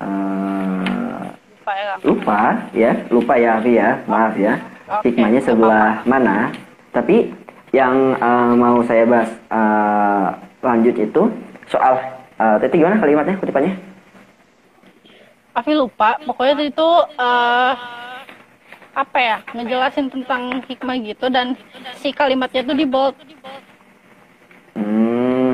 eh, Pak ya, Kang? lupa ya lupa ya Afi ya maaf ya Oke, hikmahnya sebelah mana tapi yang eh, mau saya bahas eh, lanjut itu soal eh, tadi gimana kalimatnya kutipannya Afi lupa. Pokoknya itu eh apa ya ngejelasin tentang hikmah gitu dan si kalimatnya tuh di bold. hmm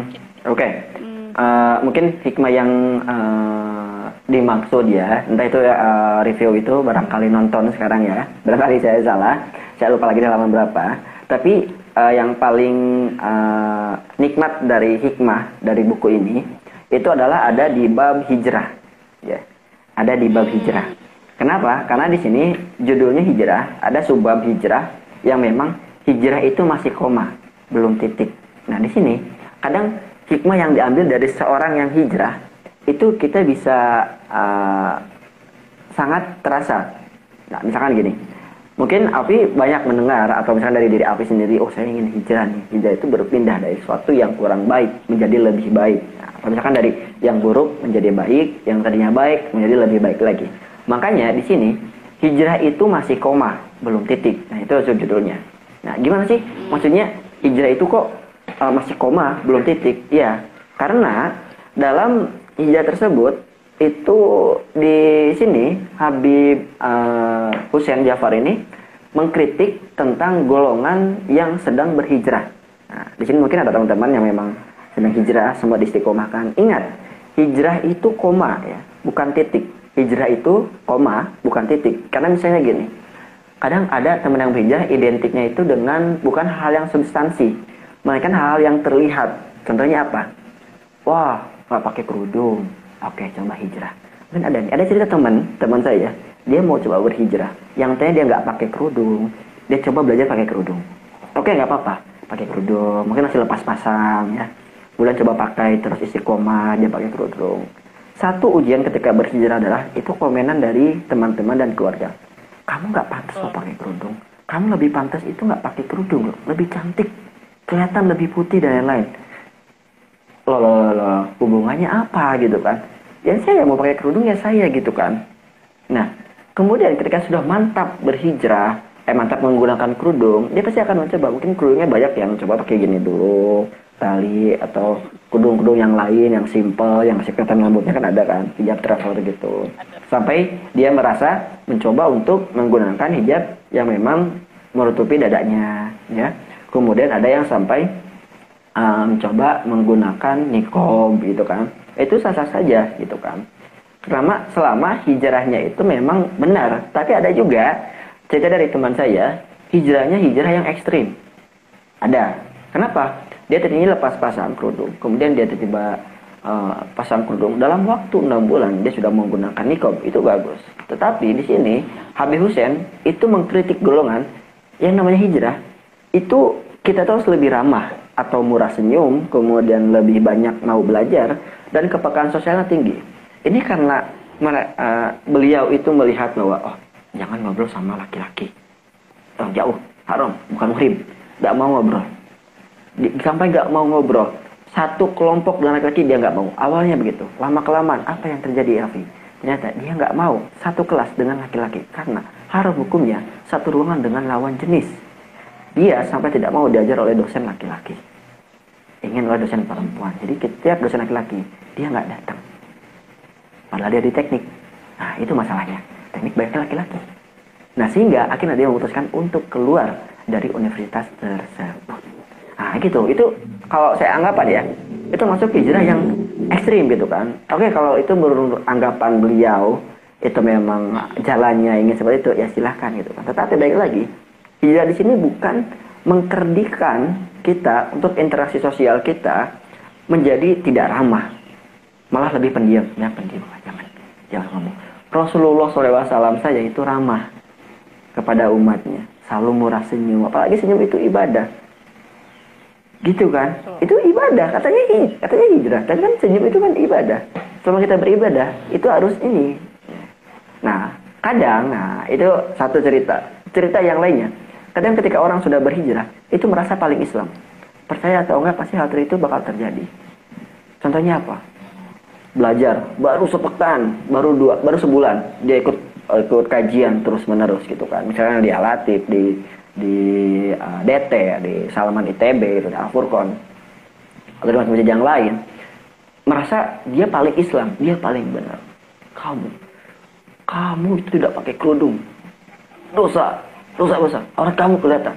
oke. Hmm, Eh, mungkin hikmah yang eh, dimaksud ya entah itu eh, review itu barangkali nonton sekarang ya. Barangkali saya salah saya lupa lagi halaman berapa. Tapi eh, yang paling eh, nikmat dari hikmah dari buku ini itu adalah ada di bab hijrah. Ya ada di bab hijrah. Kenapa? Karena di sini judulnya hijrah ada subbab hijrah yang memang hijrah itu masih koma belum titik. Nah di sini kadang hikmah yang diambil dari seorang yang hijrah itu kita bisa uh, sangat terasa. Nah, misalkan gini, mungkin Api banyak mendengar atau misalkan dari diri Api sendiri, oh saya ingin hijrah nih. Hijrah itu berpindah dari sesuatu yang kurang baik menjadi lebih baik. Nah, misalkan dari yang buruk menjadi baik, yang tadinya baik menjadi lebih baik lagi. Makanya di sini hijrah itu masih koma, belum titik. Nah, itu judulnya. Nah, gimana sih? Maksudnya hijrah itu kok uh, masih koma, belum titik? Iya, karena dalam hijrah tersebut itu di sini Habib uh, Hussein Jafar ini mengkritik tentang golongan yang sedang berhijrah. Nah, di sini mungkin ada teman-teman yang memang sedang hijrah, semua diistiqomahkan. Ingat, hijrah itu koma ya, bukan titik. Hijrah itu koma, bukan titik. Karena misalnya gini, kadang ada teman yang berhijrah identiknya itu dengan bukan hal yang substansi, melainkan hal yang terlihat. Contohnya apa? Wah, nggak pakai kerudung. Oke, coba hijrah. Mungkin ada ada cerita teman, teman saya, dia mau coba berhijrah. Yang tanya dia nggak pakai kerudung, dia coba belajar pakai kerudung. Oke, nggak apa-apa, pakai kerudung. Mungkin masih lepas pasang ya. Bulan coba pakai terus istiqomah, dia pakai kerudung. Satu ujian ketika berhijrah adalah itu komenan dari teman-teman dan keluarga. Kamu nggak pantas loh pakai kerudung. Kamu lebih pantas itu nggak pakai kerudung lebih cantik, kelihatan lebih putih dan lain-lain loh, loh, loh, hubungannya apa gitu kan? Ya saya mau pakai kerudung ya saya gitu kan. Nah kemudian ketika sudah mantap berhijrah eh mantap menggunakan kerudung dia pasti akan mencoba. Mungkin kerudungnya banyak yang coba pakai gini dulu tali atau kerudung-kerudung yang lain yang simple yang masih kelihatan rambutnya kan ada kan hijab traveler gitu sampai dia merasa mencoba untuk menggunakan hijab yang memang menutupi dadanya ya. Kemudian ada yang sampai um, coba menggunakan nikob gitu kan. Itu sah-sah saja gitu kan. Selama selama hijrahnya itu memang benar. Tapi ada juga cerita dari teman saya hijrahnya hijrah yang ekstrim. Ada. Kenapa? Dia tadinya lepas pasang kerudung. Kemudian dia tiba-tiba uh, pasang kerudung dalam waktu enam bulan. Dia sudah menggunakan nikob itu bagus. Tetapi di sini Habib Hussein itu mengkritik golongan yang namanya hijrah. Itu kita terus lebih ramah atau murah senyum, kemudian lebih banyak mau belajar dan kepekaan sosialnya tinggi. Ini karena uh, beliau itu melihat bahwa oh jangan ngobrol sama laki-laki, oh, jauh, haram, bukan muhrim, nggak mau ngobrol. Di, sampai nggak mau ngobrol, satu kelompok dengan laki-laki dia nggak mau. Awalnya begitu, lama kelamaan apa yang terjadi Afi? Ternyata dia nggak mau satu kelas dengan laki-laki karena haram hukumnya satu ruangan dengan lawan jenis dia sampai tidak mau diajar oleh dosen laki-laki ingin oleh dosen perempuan. Jadi setiap dosen laki-laki dia nggak datang. Padahal dia di teknik. Nah itu masalahnya. Teknik baiknya laki-laki. Nah sehingga akhirnya dia memutuskan untuk keluar dari universitas tersebut. Nah gitu. Itu kalau saya anggap ya itu masuk hijrah yang ekstrim gitu kan. Oke kalau itu menurut anggapan beliau itu memang jalannya ingin seperti itu ya silahkan gitu kan. Tetapi baik lagi Hijrah di sini bukan mengkerdikan kita untuk interaksi sosial kita menjadi tidak ramah, malah lebih pendiam. Ya pendiam, jangan jangan ngomong. Rasulullah SAW saja itu ramah kepada umatnya, selalu murah senyum. Apalagi senyum itu ibadah, gitu kan? Itu ibadah, katanya katanya hijrah. Dan kan senyum itu kan ibadah. Selama kita beribadah, itu harus ini. Nah, kadang, nah itu satu cerita. Cerita yang lainnya, Kadang ketika orang sudah berhijrah, itu merasa paling Islam. Percaya atau enggak, pasti hal itu bakal terjadi. Contohnya apa? Belajar, baru sepekan, baru dua, baru sebulan, dia ikut ikut kajian terus menerus gitu kan. Misalnya di Alatif, di di uh, DT, di Salaman ITB, di Al-Furqan, atau di masjid yang lain, merasa dia paling Islam, dia paling benar. Kamu, kamu itu tidak pakai kerudung, dosa, dosa besar orang kamu kelihatan.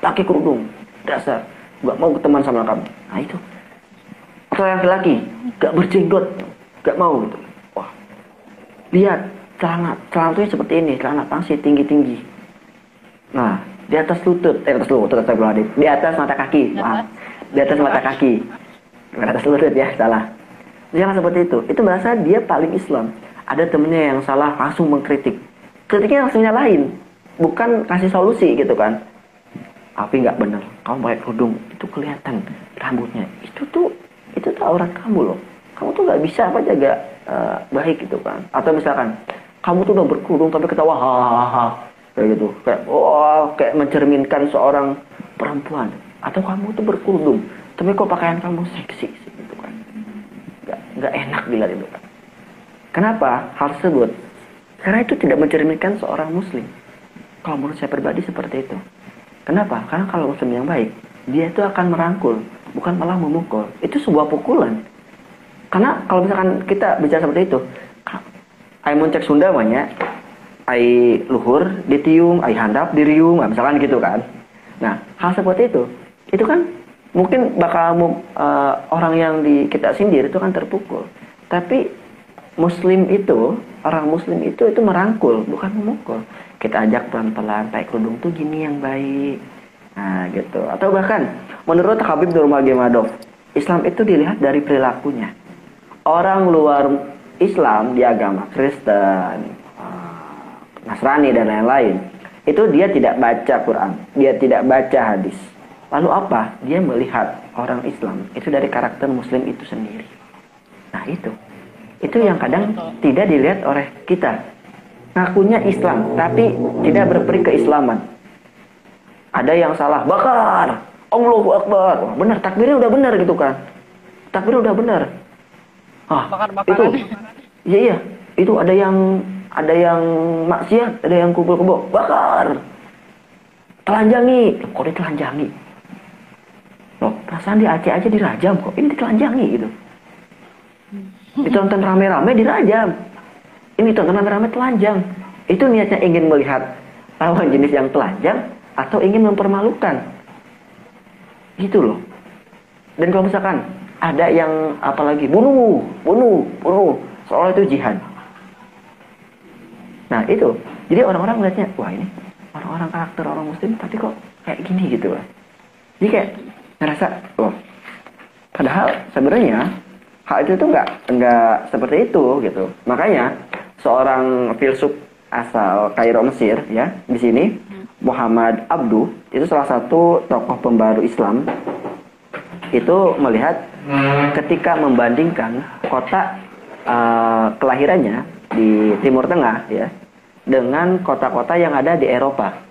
Pakai kerudung. Dasar. Nggak mau teman sama kamu. Nah itu. Atau yang laki gak berjenggot. Gak mau gitu. Wah. Lihat celana celana itu seperti ini. Celana pangsi tinggi tinggi nah di atas lutut. Eh atas lutut atas lutut di atas mata kaki. Wah di atas mata kaki. Di atas lutut ya salah. Jangan seperti itu. Itu merasa dia paling Islam. Ada temennya yang salah langsung mengkritik. Kritiknya langsung nyalain bukan kasih solusi gitu kan. Tapi nggak bener. Kamu pakai kerudung itu kelihatan rambutnya. Itu tuh itu tuh aurat kamu loh. Kamu tuh nggak bisa apa jaga uh, baik gitu kan. Atau misalkan kamu tuh udah berkerudung tapi ketawa hahaha kayak gitu. Kayak wow, kayak mencerminkan seorang perempuan. Atau kamu tuh berkerudung tapi kok pakaian kamu seksi gitu kan. Nggak nggak enak dilihat itu kan. Kenapa? Hal tersebut. Karena itu tidak mencerminkan seorang muslim kalau menurut saya pribadi seperti itu. Kenapa? Karena kalau muslim yang baik, dia itu akan merangkul, bukan malah memukul. Itu sebuah pukulan. Karena kalau misalkan kita bicara seperti itu, ai moncek Sunda banyak, ai luhur ditiung, ai handap diriung, nah, misalkan gitu kan. Nah, hal seperti itu, itu kan mungkin bakal uh, orang yang di kita sindir itu kan terpukul. Tapi muslim itu, orang muslim itu itu merangkul, bukan memukul kita ajak pelan-pelan pakai kerudung tuh gini yang baik. Nah gitu. Atau bahkan menurut Habib Nurmagomedov Islam itu dilihat dari perilakunya. Orang luar Islam di agama Kristen ah, Nasrani dan lain-lain itu dia tidak baca Quran dia tidak baca hadis. Lalu apa? Dia melihat orang Islam itu dari karakter Muslim itu sendiri. Nah itu. Itu yang kadang tidak dilihat oleh kita ngakunya Islam tapi tidak berperi keislaman. Ada yang salah, bakar. Allahu Akbar. Benar, takbirnya udah benar gitu kan. Takbirnya udah benar. Ah, bakar itu. Iya iya, itu ada yang ada yang maksiat, ada yang kumpul kebo, bakar. Telanjangi, kok ditelanjangi? Loh, perasaan di Aceh aja dirajam kok, ini ditelanjangi gitu. Ditonton rame-rame dirajam ini tontonan rame telanjang. Itu niatnya ingin melihat lawan jenis yang telanjang atau ingin mempermalukan. gitu loh. Dan kalau misalkan ada yang apalagi bunuh bunuh bunuh soal itu jihad. Nah itu. Jadi orang-orang melihatnya wah ini orang-orang karakter orang muslim tapi kok kayak gini gitu loh. Jadi kayak ngerasa oh padahal sebenarnya hal itu tuh nggak nggak seperti itu gitu. Makanya seorang filsuf asal Kairo Mesir ya di sini Muhammad Abdu itu salah satu tokoh pembaru Islam itu melihat ketika membandingkan kota uh, kelahirannya di Timur Tengah ya dengan kota-kota yang ada di Eropa.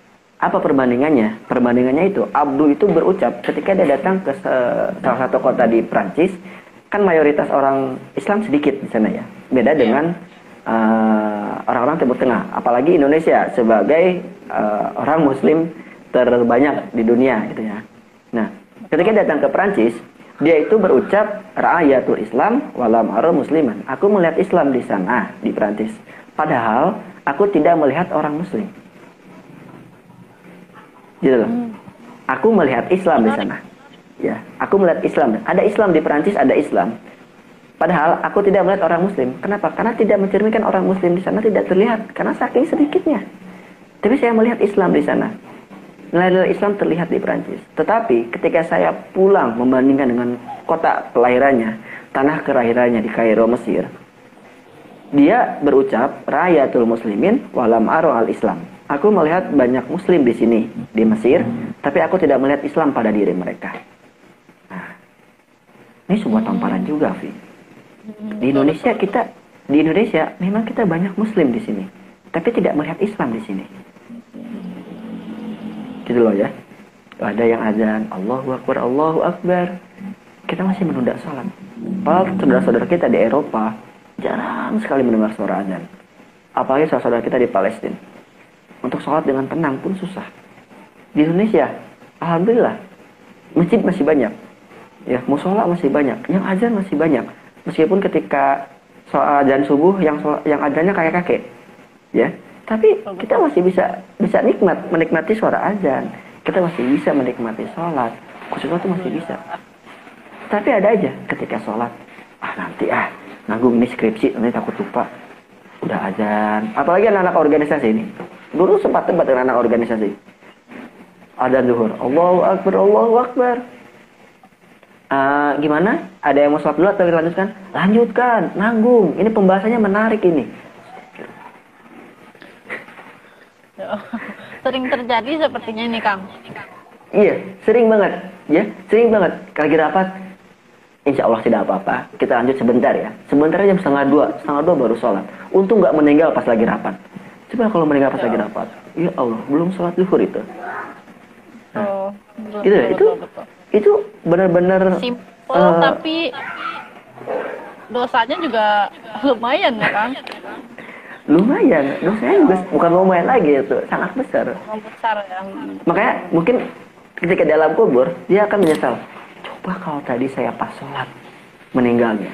Apa perbandingannya? Perbandingannya itu Abdu itu berucap ketika dia datang ke salah satu kota di Prancis, kan mayoritas orang Islam sedikit di sana ya. Beda dengan uh, orang-orang Timur Tengah, apalagi Indonesia sebagai uh, orang Muslim terbanyak di dunia gitu ya. Nah, ketika datang ke Prancis, dia itu berucap ra'ayatul Islam walam musliman. Aku melihat Islam di sana di Prancis. Padahal aku tidak melihat orang muslim. Gitu loh. Hmm. Aku melihat Islam di sana. Ya, aku melihat Islam. Ada Islam di Perancis, ada Islam. Padahal aku tidak melihat orang muslim. Kenapa? Karena tidak mencerminkan orang muslim di sana tidak terlihat karena saking sedikitnya. Tapi saya melihat Islam di sana. Nilai-nilai Islam terlihat di Perancis. Tetapi ketika saya pulang membandingkan dengan kota kelahirannya, tanah kelahirannya di Kairo, Mesir, dia berucap rayatul muslimin walam aro al Islam. Aku melihat banyak muslim di sini di Mesir, tapi aku tidak melihat Islam pada diri mereka. Nah, ini sebuah tamparan juga, Vi. Di Indonesia kita di Indonesia memang kita banyak muslim di sini, tapi tidak melihat Islam di sini. Gitu loh ya. Ada yang azan, Allahu Akbar, Allahu Akbar. Kita masih menunda salat. Padahal saudara-saudara kita di Eropa, jarang sekali mendengar suara azan. Apalagi saudara kita di Palestina. Untuk sholat dengan tenang pun susah. Di Indonesia, Alhamdulillah, masjid masih banyak. Ya, musola masih banyak. Yang azan masih banyak. Meskipun ketika soal azan subuh yang yang azannya kayak kakek. Ya, tapi kita masih bisa bisa nikmat menikmati suara azan. Kita masih bisa menikmati sholat. Khususnya itu masih bisa. Tapi ada aja ketika sholat, ah nanti ah nanggung ini skripsi nanti takut lupa. Udah azan apalagi anak-anak organisasi ini. Dulu sempat tempat dengan anak organisasi. Ada zuhur Allahu Akbar Allahu Akbar uh, gimana ada yang mau sholat dulu atau dilanjutkan lanjutkan nanggung ini pembahasannya menarik ini sering terjadi sepertinya ini Kang iya sering banget ya sering banget lagi rapat Insya Allah tidak apa-apa. Kita lanjut sebentar ya. Sebentar jam setengah dua, setengah dua baru sholat. Untung nggak meninggal pas lagi rapat. Coba kalau meninggal pas ya. lagi rapat, ya Allah, belum sholat zuhur itu. Nah, oh, betul, gitu ya. Itu betul. Itu benar-benar simple uh, tapi dosanya juga lumayan ya kan? lumayan, dosanya juga bukan lumayan lagi itu, sangat besar. Besar ya. Makanya mungkin ketika dalam kubur dia akan menyesal Wah kalau tadi saya pas sholat meninggalnya.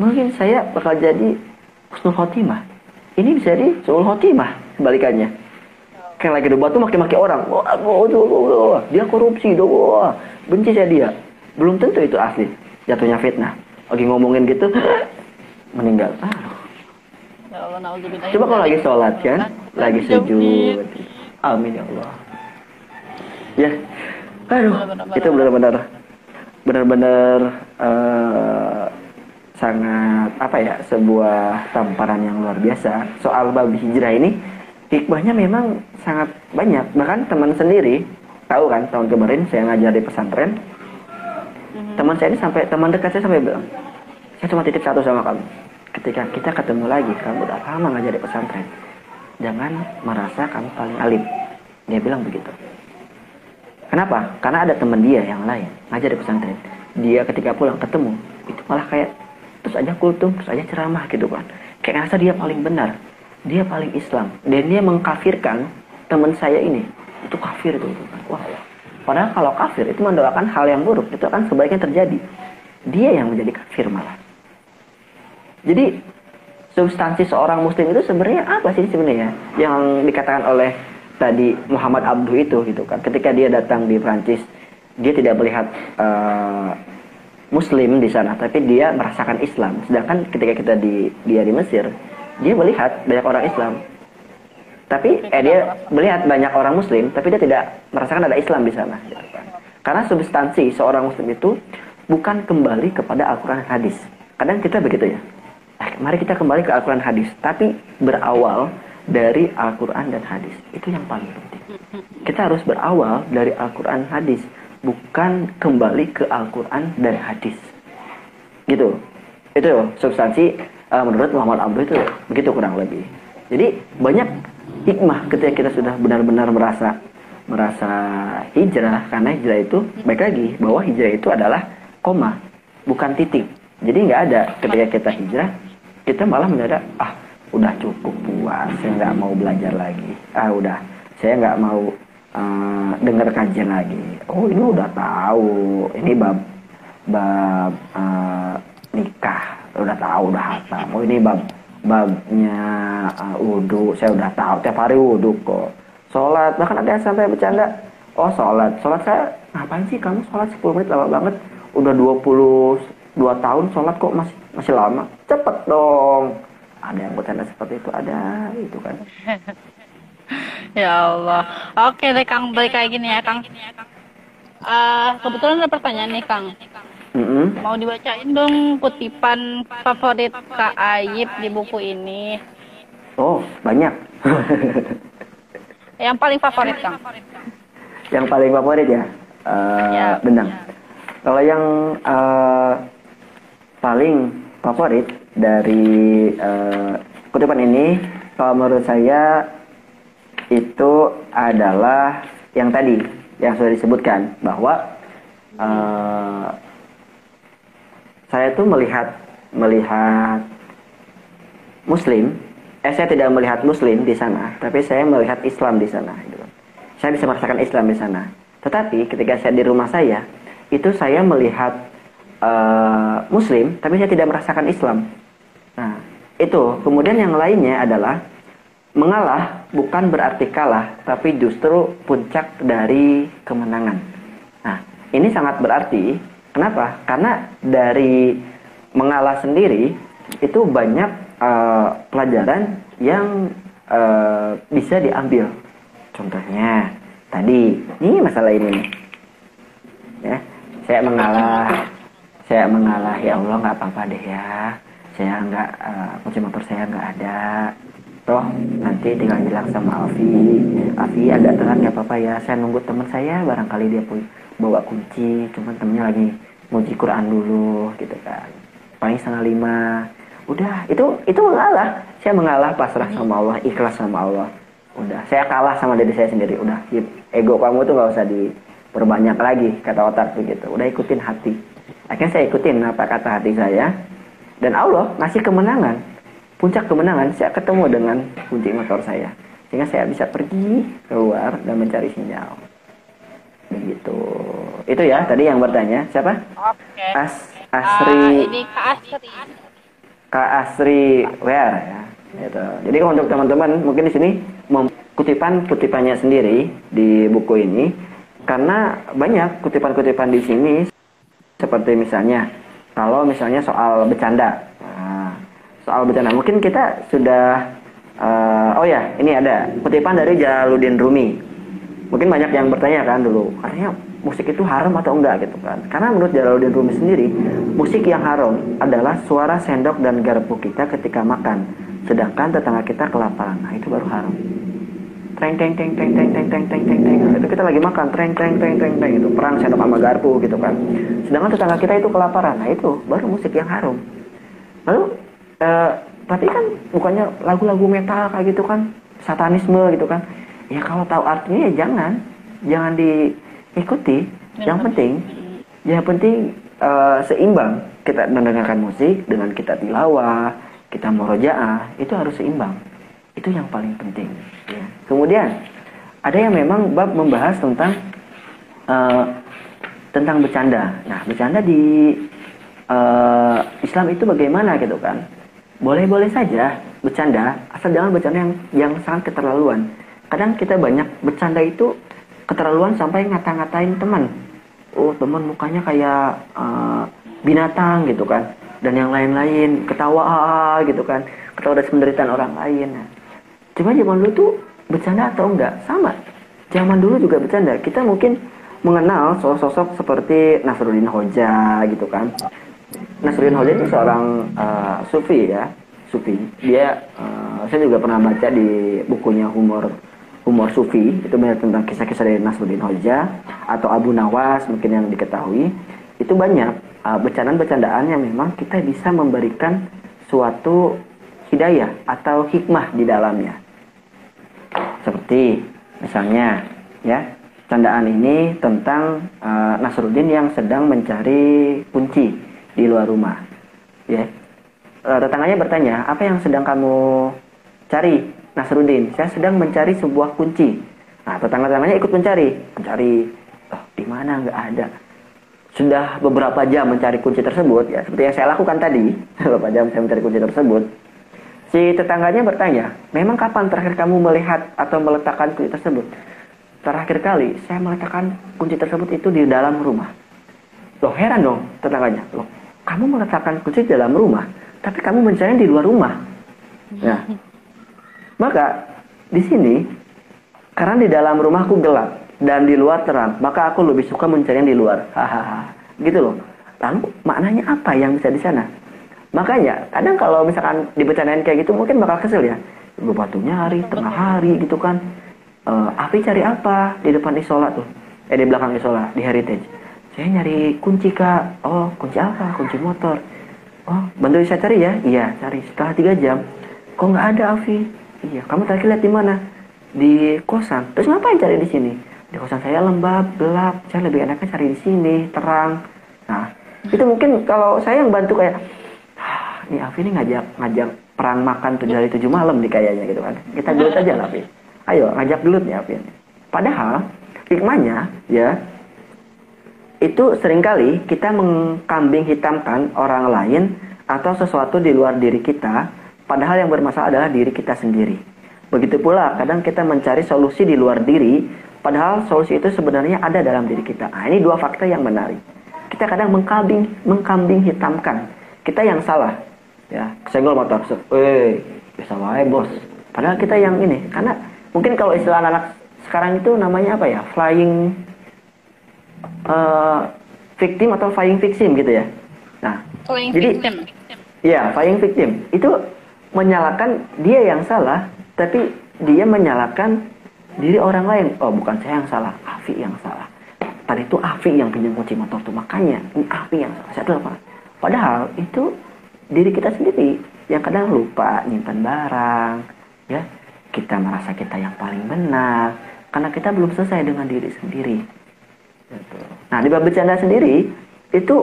Mungkin saya bakal jadi husnul khotimah. Ini bisa jadi suul khotimah sebalikannya. Kayak lagi debat tuh maki-maki orang. Wah, wah, wah, wah, dia korupsi, wah, benci saya dia. Belum tentu itu asli. Jatuhnya fitnah. Lagi ngomongin gitu, meninggal. Ah. Coba kalau lagi sholat kan, lagi sujud. Amin ya Allah. Ya, aduh, itu benar-benar benar-benar uh, sangat apa ya sebuah tamparan yang luar biasa soal babi hijrah ini hikmahnya memang sangat banyak bahkan teman sendiri tahu kan tahun kemarin saya ngajar di pesantren mm-hmm. teman saya ini sampai teman dekat saya sampai bilang saya cuma titip satu sama kamu ketika kita ketemu lagi kamu udah lama ngajar di pesantren jangan merasa kamu paling alim dia bilang begitu Kenapa? Karena ada teman dia yang lain ngajar di pesantren. Dia ketika pulang ketemu itu malah kayak terus aja kultum, terus aja ceramah gitu kan. Kayak ngerasa dia paling benar, dia paling Islam dan dia mengkafirkan teman saya ini itu kafir itu. Wah, wah. Padahal kalau kafir itu mendoakan hal yang buruk itu akan sebaiknya terjadi. Dia yang menjadi kafir malah. Jadi substansi seorang muslim itu sebenarnya apa sih sebenarnya yang dikatakan oleh tadi Muhammad Abdu itu gitu kan ketika dia datang di Prancis dia tidak melihat uh, Muslim di sana, tapi dia merasakan Islam. Sedangkan ketika kita di dia di Mesir, dia melihat banyak orang Islam. Tapi eh, dia melihat banyak orang Muslim, tapi dia tidak merasakan ada Islam di sana. Karena substansi seorang Muslim itu bukan kembali kepada Al-Quran Hadis. Kadang kita begitu ya. Eh, mari kita kembali ke Al-Quran Hadis, tapi berawal dari Al-Quran dan Hadis. Itu yang paling penting. Kita harus berawal dari Al-Quran Hadis bukan kembali ke Al-Quran dan hadis. Gitu. Itu substansi uh, menurut Muhammad Abdul itu begitu kurang lebih. Jadi banyak hikmah ketika kita sudah benar-benar merasa merasa hijrah karena hijrah itu baik lagi bahwa hijrah itu adalah koma bukan titik. Jadi nggak ada ketika kita hijrah kita malah mendadak ah udah cukup puas saya nggak mau belajar lagi. Ah udah saya nggak mau uh, dengar kajian lagi. Oh ini udah tahu ini bab bab uh, nikah udah tahu udah hafal oh ini bab babnya uh, wudhu. Saya udah tahu tiap hari wudhu kok. Sholat. Bahkan ada yang sampai bercanda oh sholat. Sholat saya ngapain sih kamu sholat? 10 menit lama banget. Udah 22 tahun sholat kok masih masih lama. Cepet dong. Ada yang bercanda seperti itu. Ada itu kan. Ya Allah. Oke deh Kang, balik kayak gini ya Kang. Uh, kebetulan ada pertanyaan nih Kang. Mm-hmm. Mau dibacain dong kutipan favorit Kak Ayib di buku ini. Oh, banyak. yang paling favorit Kang. Yang paling favorit ya? Uh, ya. Benang. Kalau yang uh, paling favorit dari uh, kutipan ini, kalau menurut saya itu adalah yang tadi yang sudah disebutkan bahwa uh, saya itu melihat melihat Muslim, eh saya tidak melihat Muslim di sana, tapi saya melihat Islam di sana. Gitu. Saya bisa merasakan Islam di sana. Tetapi ketika saya di rumah saya, itu saya melihat uh, Muslim, tapi saya tidak merasakan Islam. Nah, itu. Kemudian yang lainnya adalah Mengalah bukan berarti kalah, tapi justru puncak dari kemenangan. Nah, ini sangat berarti. Kenapa? Karena dari mengalah sendiri itu banyak uh, pelajaran yang uh, bisa diambil. Contohnya tadi, ini masalah ini. Ya, saya mengalah, saya mengalah ya Allah nggak apa-apa deh ya. Saya nggak, uh, motor saya nggak ada toh nanti tinggal bilang sama Alfi Alfi agak telat nggak apa-apa ya saya nunggu teman saya barangkali dia bawa kunci cuman temennya lagi nguji Quran dulu gitu kan. Paling setengah lima. Udah itu itu mengalah. Saya mengalah pasrah sama Allah ikhlas sama Allah. Udah saya kalah sama diri saya sendiri. Udah ego kamu tuh nggak usah diperbanyak lagi kata otak begitu. Udah ikutin hati. Akhirnya saya ikutin apa kata hati saya. Dan Allah ngasih kemenangan. Puncak kemenangan saya ketemu dengan kunci motor saya. Sehingga saya bisa pergi keluar dan mencari sinyal begitu itu ya tadi yang bertanya siapa Oke. As Asri uh, ini Kak Asri Kak Asri Where ya gitu. jadi untuk teman-teman mungkin di sini kutipan kutipannya sendiri di buku ini karena banyak kutipan-kutipan di sini seperti misalnya kalau misalnya soal bercanda soal bencana. Mungkin kita sudah uh, oh ya, ini ada kutipan dari Jalaluddin Rumi. Mungkin banyak yang bertanya kan dulu, katanya musik itu haram atau enggak gitu kan. Karena menurut Jalaluddin Rumi sendiri, musik yang haram adalah suara sendok dan garpu kita ketika makan. Sedangkan tetangga kita kelaparan. Nah, itu baru haram. Treng teng teng teng teng teng teng teng teng teng. Itu kita lagi makan treng treng teng teng teng itu perang sendok sama garpu gitu kan. Sedangkan tetangga kita itu kelaparan. Nah, itu baru musik yang haram. Lalu uh, tapi kan bukannya lagu-lagu metal kayak gitu kan satanisme gitu kan ya kalau tahu artinya ya jangan. Jangan diikuti. Yang penting. yang penting uh, seimbang. Kita mendengarkan musik dengan kita tilawah kita murojaah itu harus seimbang. Itu yang paling penting. Ya. kemudian ada yang memang bab membahas tentang uh, tentang bercanda. Nah bercanda di uh, Islam itu bagaimana gitu kan? Boleh-boleh saja bercanda, asal jangan bercanda yang yang sangat keterlaluan. Kadang kita banyak bercanda itu keterlaluan sampai ngata-ngatain teman. oh teman mukanya kayak uh, binatang gitu kan. Dan yang lain-lain ketawa gitu kan. Ketawa dari penderitaan orang lain. Nah, cuma zaman dulu tuh bercanda atau enggak? Sama. Zaman dulu juga bercanda. Kita mungkin mengenal sosok-sosok seperti Nasruddin Hoja gitu kan. Nasruddin Hoja itu seorang uh, sufi ya sufi. Dia uh, saya juga pernah baca di bukunya humor humor sufi itu banyak tentang kisah-kisah dari Nasruddin Hoja atau Abu Nawas mungkin yang diketahui. Itu banyak uh, bercandaan-bercandaan yang memang kita bisa memberikan suatu hidayah atau hikmah di dalamnya. Seperti misalnya ya candaan ini tentang uh, Nasruddin yang sedang mencari kunci di luar rumah ya. Uh, tetangganya bertanya apa yang sedang kamu cari Nasruddin, saya sedang mencari sebuah kunci. Nah, tetangga-tetangganya ikut mencari, mencari, oh, di mana nggak ada. Sudah beberapa jam mencari kunci tersebut, ya seperti yang saya lakukan tadi, beberapa jam saya mencari kunci tersebut. Si tetangganya bertanya, memang kapan terakhir kamu melihat atau meletakkan kunci tersebut? Terakhir kali saya meletakkan kunci tersebut itu di dalam rumah. Loh heran dong tetangganya, loh kamu meletakkan kunci di dalam rumah, tapi kamu mencari di luar rumah. Nah, maka di sini karena di dalam rumahku gelap dan di luar terang, maka aku lebih suka mencari yang di luar. Hahaha. gitu loh. Lalu maknanya apa yang bisa di sana? Makanya kadang kalau misalkan dibicarain kayak gitu mungkin bakal kesel ya. Ibu batunya hari, tengah hari gitu kan. Uh, Api cari apa di depan isola tuh? Eh di belakang isola di Heritage. Saya nyari kunci kak. Oh kunci apa? Kunci motor. Oh bantu saya cari ya? Iya cari. Setelah tiga jam. Kok nggak ada Afi? Iya, kamu tadi lihat di mana? Di kosan. Terus ngapain cari di sini? Di kosan saya lembab, gelap. Saya lebih enaknya cari di sini, terang. Nah, itu mungkin kalau saya yang bantu kayak, ah, ini Afi ini ngajak ngajak perang makan tujuh hari tujuh malam nih kayaknya gitu kan. Kita gelut aja lah, Afi. Ayo, ngajak gelut nih Afi. Padahal hikmahnya ya itu sering kali kita mengkambing hitamkan orang lain atau sesuatu di luar diri kita Padahal yang bermasalah adalah diri kita sendiri. Begitu pula kadang kita mencari solusi di luar diri, padahal solusi itu sebenarnya ada dalam diri kita. Nah, ini dua fakta yang menarik. Kita kadang mengkambing, mengkambing hitamkan. Kita yang salah. Ya, senggol motor. Eh, bisa wae bos. Padahal kita yang ini, karena mungkin kalau istilah anak-anak sekarang itu namanya apa ya? Flying uh, victim atau flying victim gitu ya. Nah, flying jadi, victim. Iya, flying victim. Itu menyalahkan dia yang salah, tapi dia menyalahkan diri orang lain. Oh, bukan saya yang salah, Afi yang salah. Tadi itu Afi yang pinjam kunci motor tuh, makanya ini Afi yang salah. Saya apa? Padahal itu diri kita sendiri yang kadang lupa nyimpan barang, ya. Kita merasa kita yang paling benar karena kita belum selesai dengan diri sendiri. Gitu. Nah, di bab bercanda sendiri itu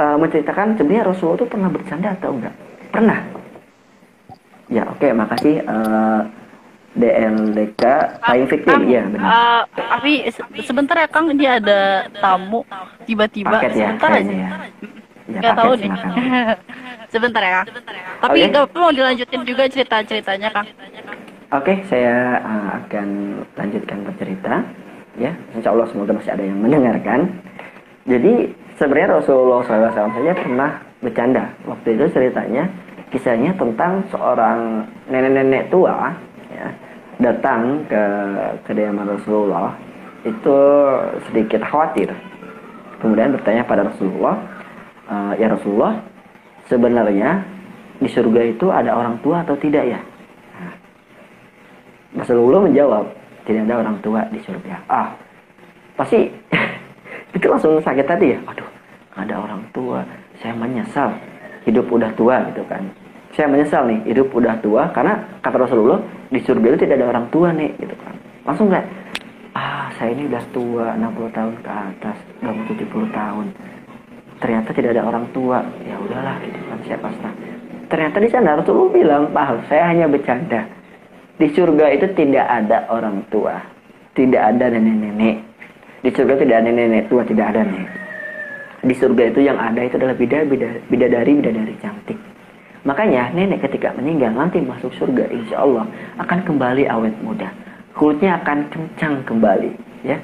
uh, menceritakan sebenarnya Rasulullah itu pernah bercanda atau enggak? Pernah Ya, oke, okay, makasih uh, DLDK Flying Victim. Iya, benar. Uh, Afi, sebentar ya Kang, dia ada tamu tiba-tiba. Ya, sebentar aja. Ya. Ya, gak tahu nih. sebentar ya. Tapi okay. gak mau dilanjutin juga cerita-ceritanya Kang. Oke, okay, saya uh, akan lanjutkan bercerita. Ya, insya Allah semoga masih ada yang mendengarkan. Jadi sebenarnya Rasulullah SAW saja pernah bercanda. Waktu itu ceritanya kisahnya tentang seorang nenek-nenek tua ya, datang ke kediaman Rasulullah itu sedikit khawatir. Kemudian bertanya pada Rasulullah e, ya Rasulullah sebenarnya di surga itu ada orang tua atau tidak ya? Nah, Rasulullah menjawab tidak ada orang tua di surga. Ah pasti itu langsung sakit hati ya. Aduh ada orang tua saya menyesal hidup udah tua gitu kan. Saya menyesal nih hidup udah tua karena kata Rasulullah di surga itu tidak ada orang tua nih gitu kan. Langsung kayak ah saya ini udah tua 60 tahun ke atas udah mau 70 tahun. Ternyata tidak ada orang tua. Ya udahlah gitu kan saya pasrah. Ternyata di sana Rasulullah bilang paham saya hanya bercanda. Di surga itu tidak ada orang tua tidak ada nenek-nenek. Di surga tidak ada nenek tua tidak ada nenek di surga itu yang ada itu adalah bidadari bidadari bidadari cantik. Makanya nenek ketika meninggal nanti masuk surga insya Allah akan kembali awet muda. Kulitnya akan kencang kembali ya.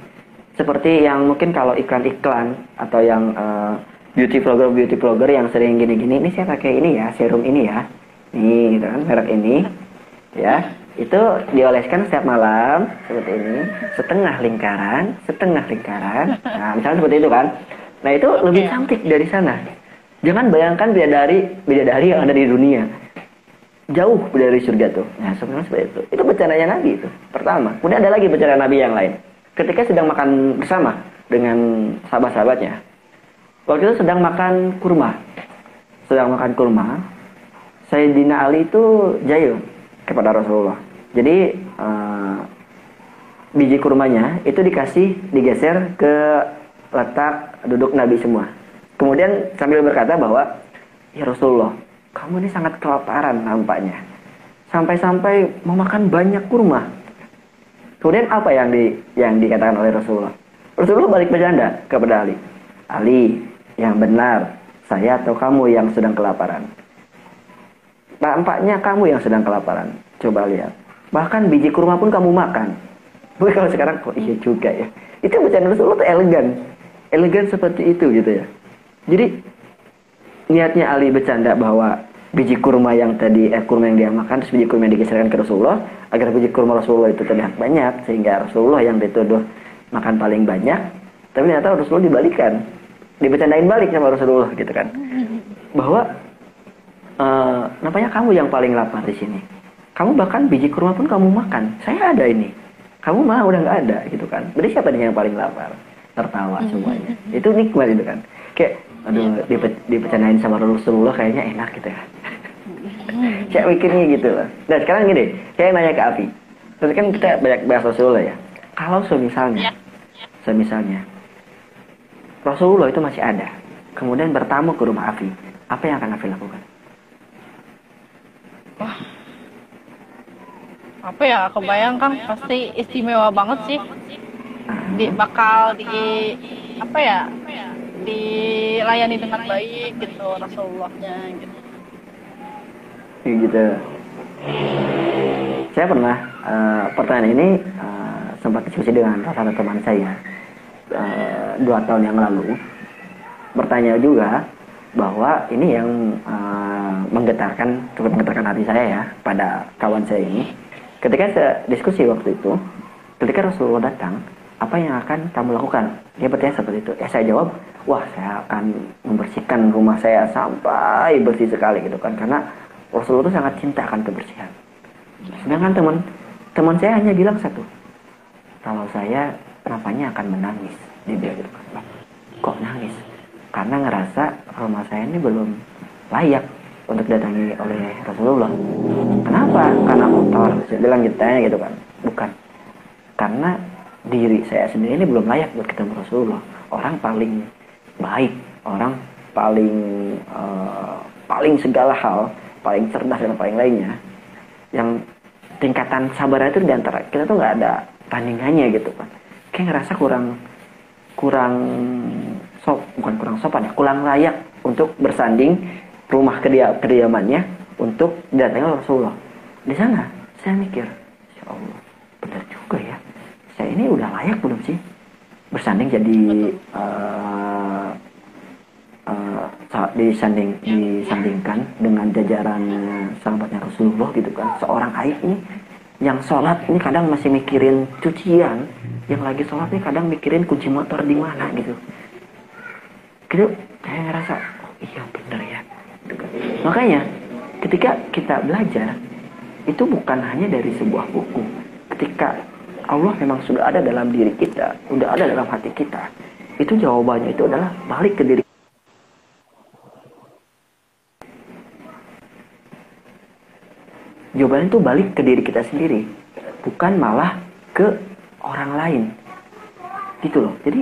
Seperti yang mungkin kalau iklan-iklan atau yang uh, beauty vlogger beauty vlogger yang sering gini-gini ini saya pakai ini ya serum ini ya. Ini gitu kan merek ini ya. Itu dioleskan setiap malam seperti ini. Setengah lingkaran setengah lingkaran. Nah misalnya seperti itu kan nah itu lebih cantik dari sana. Jangan bayangkan bidadari bidadari yang ada di dunia. Jauh dari surga tuh. Nah sebenarnya seperti itu. Itu bercandanya nabi itu pertama. Kemudian ada lagi bercanda nabi yang lain. Ketika sedang makan bersama dengan sahabat-sahabatnya. Waktu itu sedang makan kurma. Sedang makan kurma Sayyidina Ali itu jahil kepada Rasulullah. Jadi uh, biji kurmanya itu dikasih digeser ke letak duduk Nabi semua. Kemudian sambil berkata bahwa ya Rasulullah, kamu ini sangat kelaparan nampaknya. Sampai-sampai mau makan banyak kurma. Kemudian apa yang di yang dikatakan oleh Rasulullah? Rasulullah balik bercanda kepada Ali. Ali, yang benar, saya atau kamu yang sedang kelaparan? Tampaknya kamu yang sedang kelaparan. Coba lihat. Bahkan biji kurma pun kamu makan. Tapi kalau sekarang kok iya juga ya. Itu bercanda Rasulullah tuh elegan. Elegan seperti itu gitu ya. Jadi niatnya Ali bercanda bahwa biji kurma yang tadi eh kurma yang dia makan terus biji kurma yang digeserkan ke Rasulullah agar biji kurma Rasulullah itu terlihat banyak sehingga Rasulullah yang dituduh makan paling banyak tapi ternyata Rasulullah dibalikan dibercandain balik sama Rasulullah gitu kan bahwa uh, nampaknya kamu yang paling lapar di sini. Kamu bahkan biji kurma pun kamu makan. Saya ada ini. Kamu mah udah nggak ada gitu kan. Berarti siapa nih yang paling lapar? Tertawa hmm. semuanya. Itu nikmat itu kan. Kayak aduh iya. dipe, dipecandain sama Rasulullah kayaknya enak gitu ya. saya mikirnya gitu loh. Nah sekarang gini, saya nanya ke Api. Terus kan kita banyak bahas Rasulullah ya. Kalau semisalnya, semisalnya Rasulullah itu masih ada, kemudian bertamu ke rumah Afi, apa yang akan Afi lakukan? wah apa ya aku bayangkan pasti istimewa banget sih di bakal di apa ya dilayani dengan baik gitu Rasulullahnya gitu. Gitu. Saya pernah uh, pertanyaan ini uh, sempat diskusi dengan salah satu teman saya uh, dua tahun yang lalu. Bertanya juga bahwa ini yang uh, menggetarkan cukup menggetarkan hati saya ya pada kawan saya ini. Ketika saya diskusi waktu itu ketika Rasulullah datang apa yang akan kamu lakukan dia bertanya seperti itu ya saya jawab wah saya akan membersihkan rumah saya sampai bersih sekali gitu kan karena Rasulullah itu sangat cinta akan kebersihan sedangkan teman teman saya hanya bilang satu kalau saya kenapanya akan menangis dia bilang gitu kan kok nangis karena ngerasa rumah saya ini belum layak untuk datangi oleh Rasulullah. Kenapa? Karena kotor. Saya bilang gitu, gitu kan. Bukan. Karena diri saya sendiri ini belum layak buat ketemu Rasulullah. Orang paling baik, orang paling uh, paling segala hal, paling cerdas dan paling lainnya. Yang tingkatan sabar itu di antara kita tuh nggak ada tandingannya gitu kan. Kayak ngerasa kurang kurang sop bukan kurang sopan ya kurang layak untuk bersanding rumah kedia kediamannya untuk datangnya Rasulullah di sana saya mikir ya Allah benar juga ya saya ini udah layak belum sih? Bersanding jadi uh, uh, disanding disandingkan dengan jajaran sahabatnya Rasulullah gitu kan. Seorang aib ini yang sholat ini kadang masih mikirin cucian. Yang lagi sholat ini kadang mikirin kunci motor di mana gitu. Gitu saya ngerasa oh iya bener ya. Makanya ketika kita belajar itu bukan hanya dari sebuah buku. Ketika Allah memang sudah ada dalam diri kita sudah ada dalam hati kita. Itu jawabannya itu adalah balik ke diri. Jawabannya itu balik ke diri kita sendiri bukan malah ke orang lain. Gitu loh. Jadi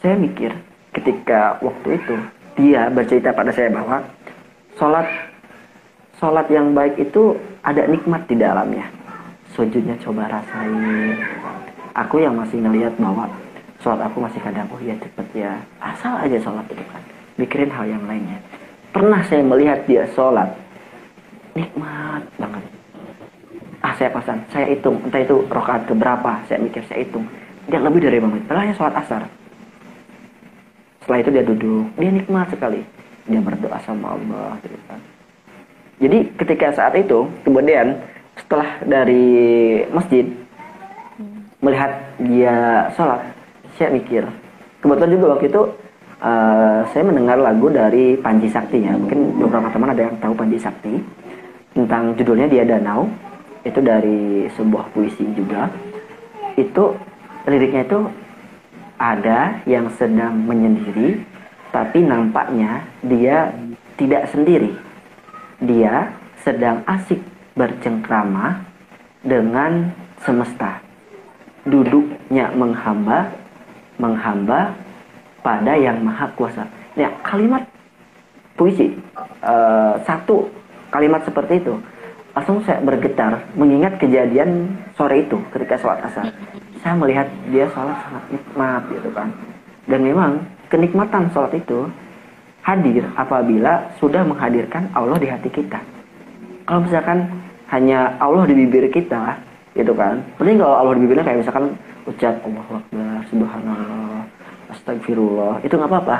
saya mikir ketika waktu itu dia bercerita pada saya bahwa sholat sholat yang baik itu ada nikmat di dalamnya sujudnya coba rasain. Aku yang masih ngelihat bahwa sholat aku masih kadang oh ya cepet ya. Asal aja sholat itu kan. Mikirin hal yang lainnya. Pernah saya melihat dia sholat nikmat banget. Ah saya pasan saya hitung entah itu rokaat keberapa saya mikir saya hitung. Dia lebih dari lima menit hanya sholat asar. Setelah itu dia duduk dia nikmat sekali. Dia berdoa sama Allah gitu kan. Jadi ketika saat itu kemudian setelah dari masjid melihat dia sholat saya mikir kebetulan juga waktu itu uh, saya mendengar lagu dari Panji Sakti ya. Mungkin beberapa teman ada yang tahu Panji Sakti. Tentang judulnya dia Danau. Itu dari sebuah puisi juga. Itu liriknya itu ada yang sedang menyendiri tapi nampaknya dia tidak sendiri. Dia sedang asik bercengkrama dengan semesta. Duduknya menghamba menghamba pada yang maha kuasa. Ya kalimat puisi uh, satu kalimat seperti itu. Langsung saya bergetar mengingat kejadian sore itu ketika sholat asar. Saya melihat dia sholat sangat nikmat gitu kan. Dan memang kenikmatan sholat itu hadir apabila sudah menghadirkan Allah di hati kita. Kalau misalkan hanya Allah di bibir kita gitu kan mending kalau Allah di bibirnya kayak misalkan ucap Allah Akbar Subhanallah Astagfirullah itu nggak apa-apa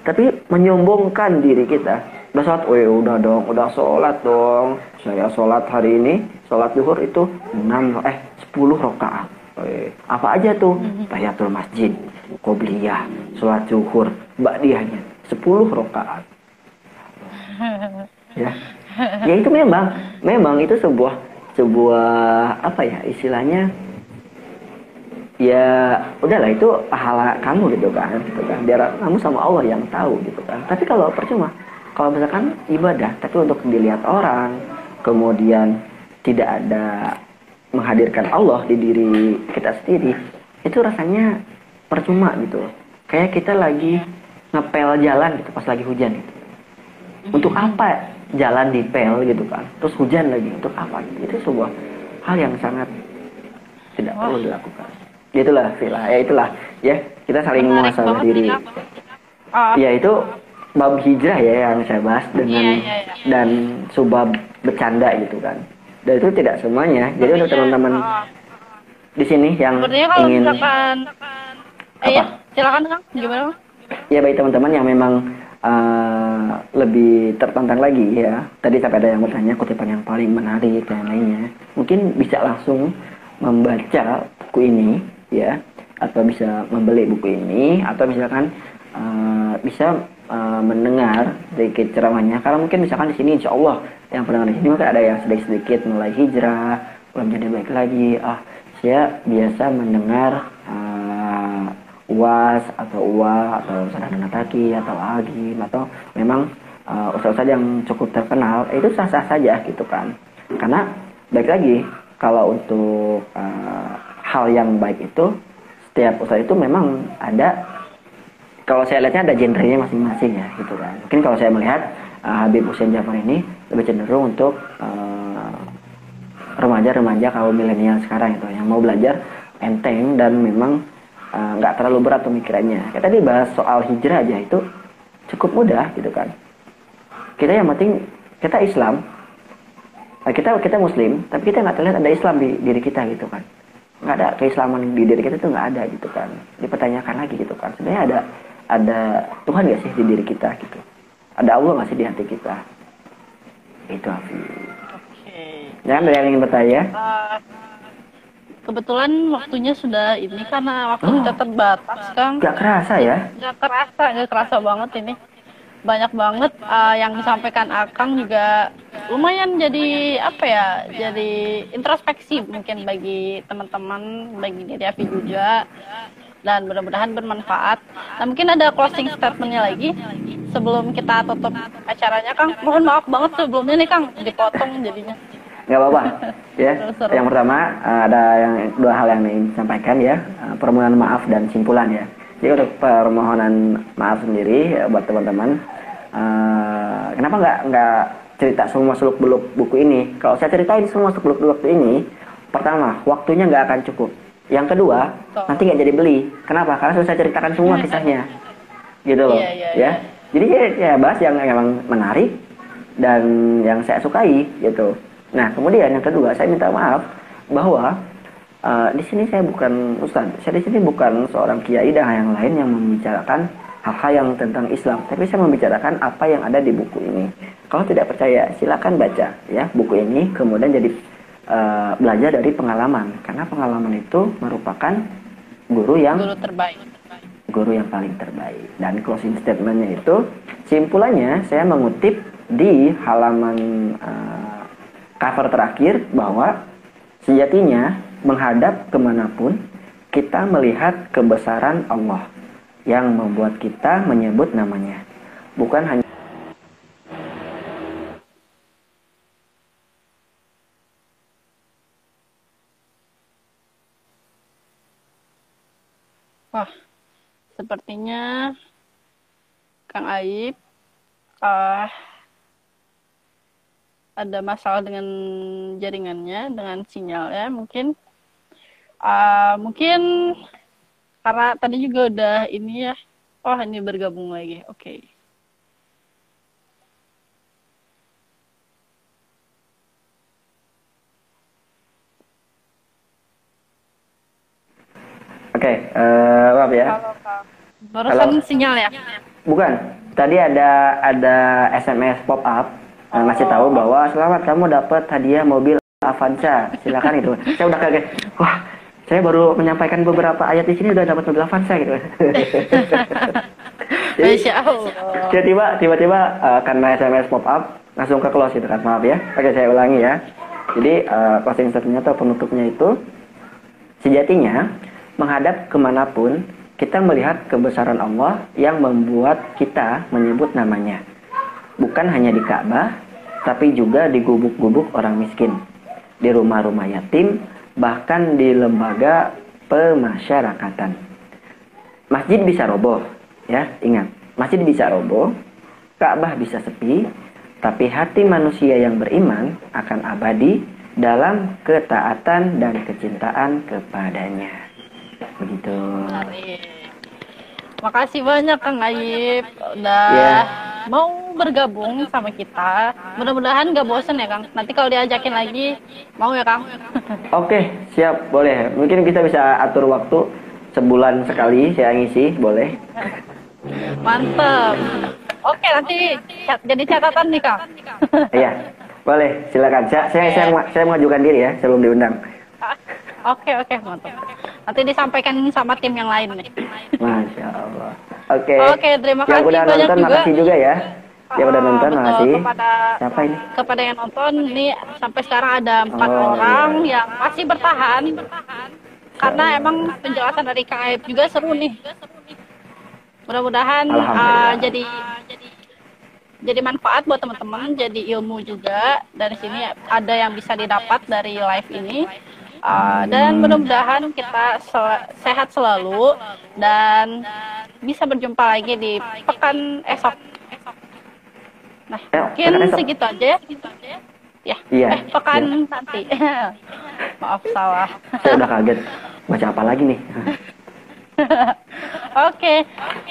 tapi menyombongkan diri kita udah sholat, oh udah dong, udah sholat dong. Saya sholat hari ini, sholat zuhur itu 6, eh 10 rakaat. apa aja tuh? Mm-hmm. Tahiyatul masjid, qobliyah, sholat zuhur, ba'diyahnya 10 rakaat. ya. Ya itu memang, memang itu sebuah sebuah apa ya istilahnya? Ya udahlah itu pahala kamu gitu kan gitu kan. Biar kamu sama Allah yang tahu gitu kan. Tapi kalau percuma kalau misalkan ibadah tapi untuk dilihat orang kemudian tidak ada menghadirkan Allah di diri kita sendiri itu rasanya percuma gitu. Kayak kita lagi ngepel jalan gitu pas lagi hujan gitu. Untuk apa jalan di pel gitu kan terus hujan lagi untuk apa gitu. itu sebuah hal yang sangat tidak perlu dilakukan itulah villa ya itulah ya kita saling menguasai diri ya itu bab hijrah ya yang saya bahas dengan iya, iya, iya. dan subab bercanda gitu kan. Dan itu tidak semuanya. Jadi untuk teman-teman uh, di sini yang kalau ingin misalkan, eh, apa? Ya, silakan Kang, gimana? Ya baik teman-teman yang memang uh, lebih tertantang lagi ya. Tadi sampai ada yang bertanya kutipan yang paling menarik dan lainnya. Mungkin bisa langsung membaca buku ini ya atau bisa membeli buku ini atau misalkan uh, bisa uh, mendengar sedikit ceramahnya karena mungkin misalkan di sini insya Allah yang pendengar di sini mungkin ada yang sedikit sedikit mulai hijrah belum jadi baik lagi ah saya biasa mendengar uas atau uwa atau sadana nataki atau agim atau memang uh, ustaz-ustaz yang cukup terkenal itu sah-sah saja gitu kan. Karena baik lagi kalau untuk uh, hal yang baik itu setiap ustaz itu memang ada kalau saya lihatnya ada genrenya masing-masing ya gitu kan. Mungkin kalau saya melihat uh, Habib Hussein Jafar ini lebih cenderung untuk uh, remaja-remaja kaum milenial sekarang itu yang mau belajar enteng dan memang nggak uh, terlalu berat pemikirannya. Kita tadi bahas soal hijrah aja itu cukup mudah gitu kan. Kita yang penting kita Islam. Kita kita Muslim tapi kita nggak terlihat ada Islam di diri kita gitu kan. Nggak ada keislaman di diri kita itu nggak ada gitu kan. Dipertanyakan lagi gitu kan. Sebenarnya ada ada Tuhan gak sih di diri kita gitu? Ada Allah gak sih di hati kita? Itu Afi Oke. Ya, ada yang ingin bertanya. Uh, kebetulan waktunya sudah ini karena waktu oh, kita terbatas Kang gak kerasa ya gak kerasa gak kerasa banget ini banyak banget uh, yang disampaikan Akang juga lumayan jadi apa ya jadi introspeksi mungkin bagi teman-teman bagi diri Afi juga dan mudah-mudahan bermanfaat. Nah mungkin ada closing statementnya lagi sebelum kita tutup acaranya Kang. Mohon maaf banget sebelumnya nih Kang dipotong jadinya. Nggak apa-apa ya. Yang pertama eh, ada yang dua hal yang ingin disampaikan ya eh, permohonan maaf dan simpulan ya. Jadi untuk permohonan maaf sendiri ya, buat teman-teman, uh, kenapa nggak nggak cerita semua seluk beluk buku ini? Kalau saya ceritain semua seluk beluk buku ini, pertama waktunya nggak akan cukup yang kedua, Betul. nanti nggak jadi beli. Kenapa? Karena sudah saya ceritakan semua kisahnya. Gitu loh. Iya, iya, ya. Iya. Jadi ya, ya bahas yang memang menarik dan yang saya sukai gitu. Nah, kemudian yang kedua, saya minta maaf bahwa uh, di sini saya bukan ustaz, saya di sini bukan seorang kiai dan yang lain yang membicarakan hal-hal yang tentang Islam, tapi saya membicarakan apa yang ada di buku ini. Kalau tidak percaya, silakan baca ya buku ini, kemudian jadi uh, belajar dari pengalaman, karena pengalaman itu merupakan guru yang guru terbaik. Guru yang paling terbaik. Dan closing statementnya itu simpulannya saya mengutip di halaman uh, cover terakhir bahwa sejatinya menghadap ke mana pun kita melihat kebesaran Allah yang membuat kita menyebut namanya. Bukan hanya Wah, sepertinya Kang Aib uh, ada masalah dengan jaringannya, dengan sinyalnya mungkin. Uh, mungkin karena tadi juga udah ini ya. Oh, ini bergabung lagi. Oke. Okay. Oke, okay, uh, eh, maaf ya. Halo, Kak. Barusan Halo. sinyal ya? Bukan. Tadi ada ada SMS pop up oh. ngasih tahu bahwa selamat kamu dapat hadiah mobil Avanza. Silakan itu. saya udah kaget. Wah, saya baru menyampaikan beberapa ayat di sini udah dapat mobil Avanza gitu. Jadi, tiba-tiba tiba-tiba uh, karena SMS pop up langsung ke close itu kan. Maaf ya. Oke, saya ulangi ya. Jadi uh, closing statementnya atau penutupnya itu sejatinya menghadap ke mana pun, kita melihat kebesaran Allah yang membuat kita menyebut namanya. Bukan hanya di Ka'bah, tapi juga di gubuk-gubuk orang miskin, di rumah-rumah yatim, bahkan di lembaga pemasyarakatan. Masjid bisa roboh, ya ingat, masjid bisa roboh, Ka'bah bisa sepi, tapi hati manusia yang beriman akan abadi dalam ketaatan dan kecintaan kepadanya. Begitu. Makasih banyak Kang Ayib udah yeah. mau bergabung sama kita. Mudah-mudahan gak bosen ya Kang. Nanti kalau diajakin lagi mau ya Kang? Oke okay, siap. Boleh. Mungkin kita bisa atur waktu sebulan sekali saya ngisi. Boleh. Mantep. Oke nanti jadi catatan nih Kang. Iya. Boleh. Silakan. Saya saya, saya, saya mengajukan diri ya sebelum diundang. Oke oke. Mantap. Nanti disampaikan sama tim yang lain nih. Masya Allah. Oke. Oke terima kasih banyak nonton, juga. Makasih juga ya. Yang udah nonton betul, makasih. Kepada Siapa ini? Kepada yang nonton ini sampai sekarang ada empat oh, orang iya. yang masih bertahan. Karena emang penjelasan dari KAIP juga seru nih. Mudah-mudahan uh, jadi jadi manfaat buat teman-teman, jadi ilmu juga dari sini ada yang bisa didapat dari live ini uh, dan mudah-mudahan kita sel sehat selalu dan bisa berjumpa lagi di pekan esok. Nah, ya, mungkin segitu aja ya. Ya, iya, eh, pekan iya. nanti. Maaf salah. Saya udah kaget. Baca apa lagi nih? Oke. Okay.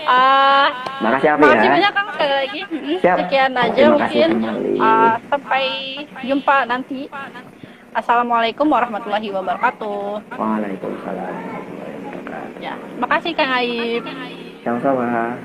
Uh, makasih Afi makasih ya. banyak Kang sekali lagi. Siap. Sekian aja mungkin. Uh, sampai jumpa nanti. Assalamualaikum warahmatullahi wabarakatuh. Waalaikumsalam. Ya, makasih Kang Aib. Sama-sama.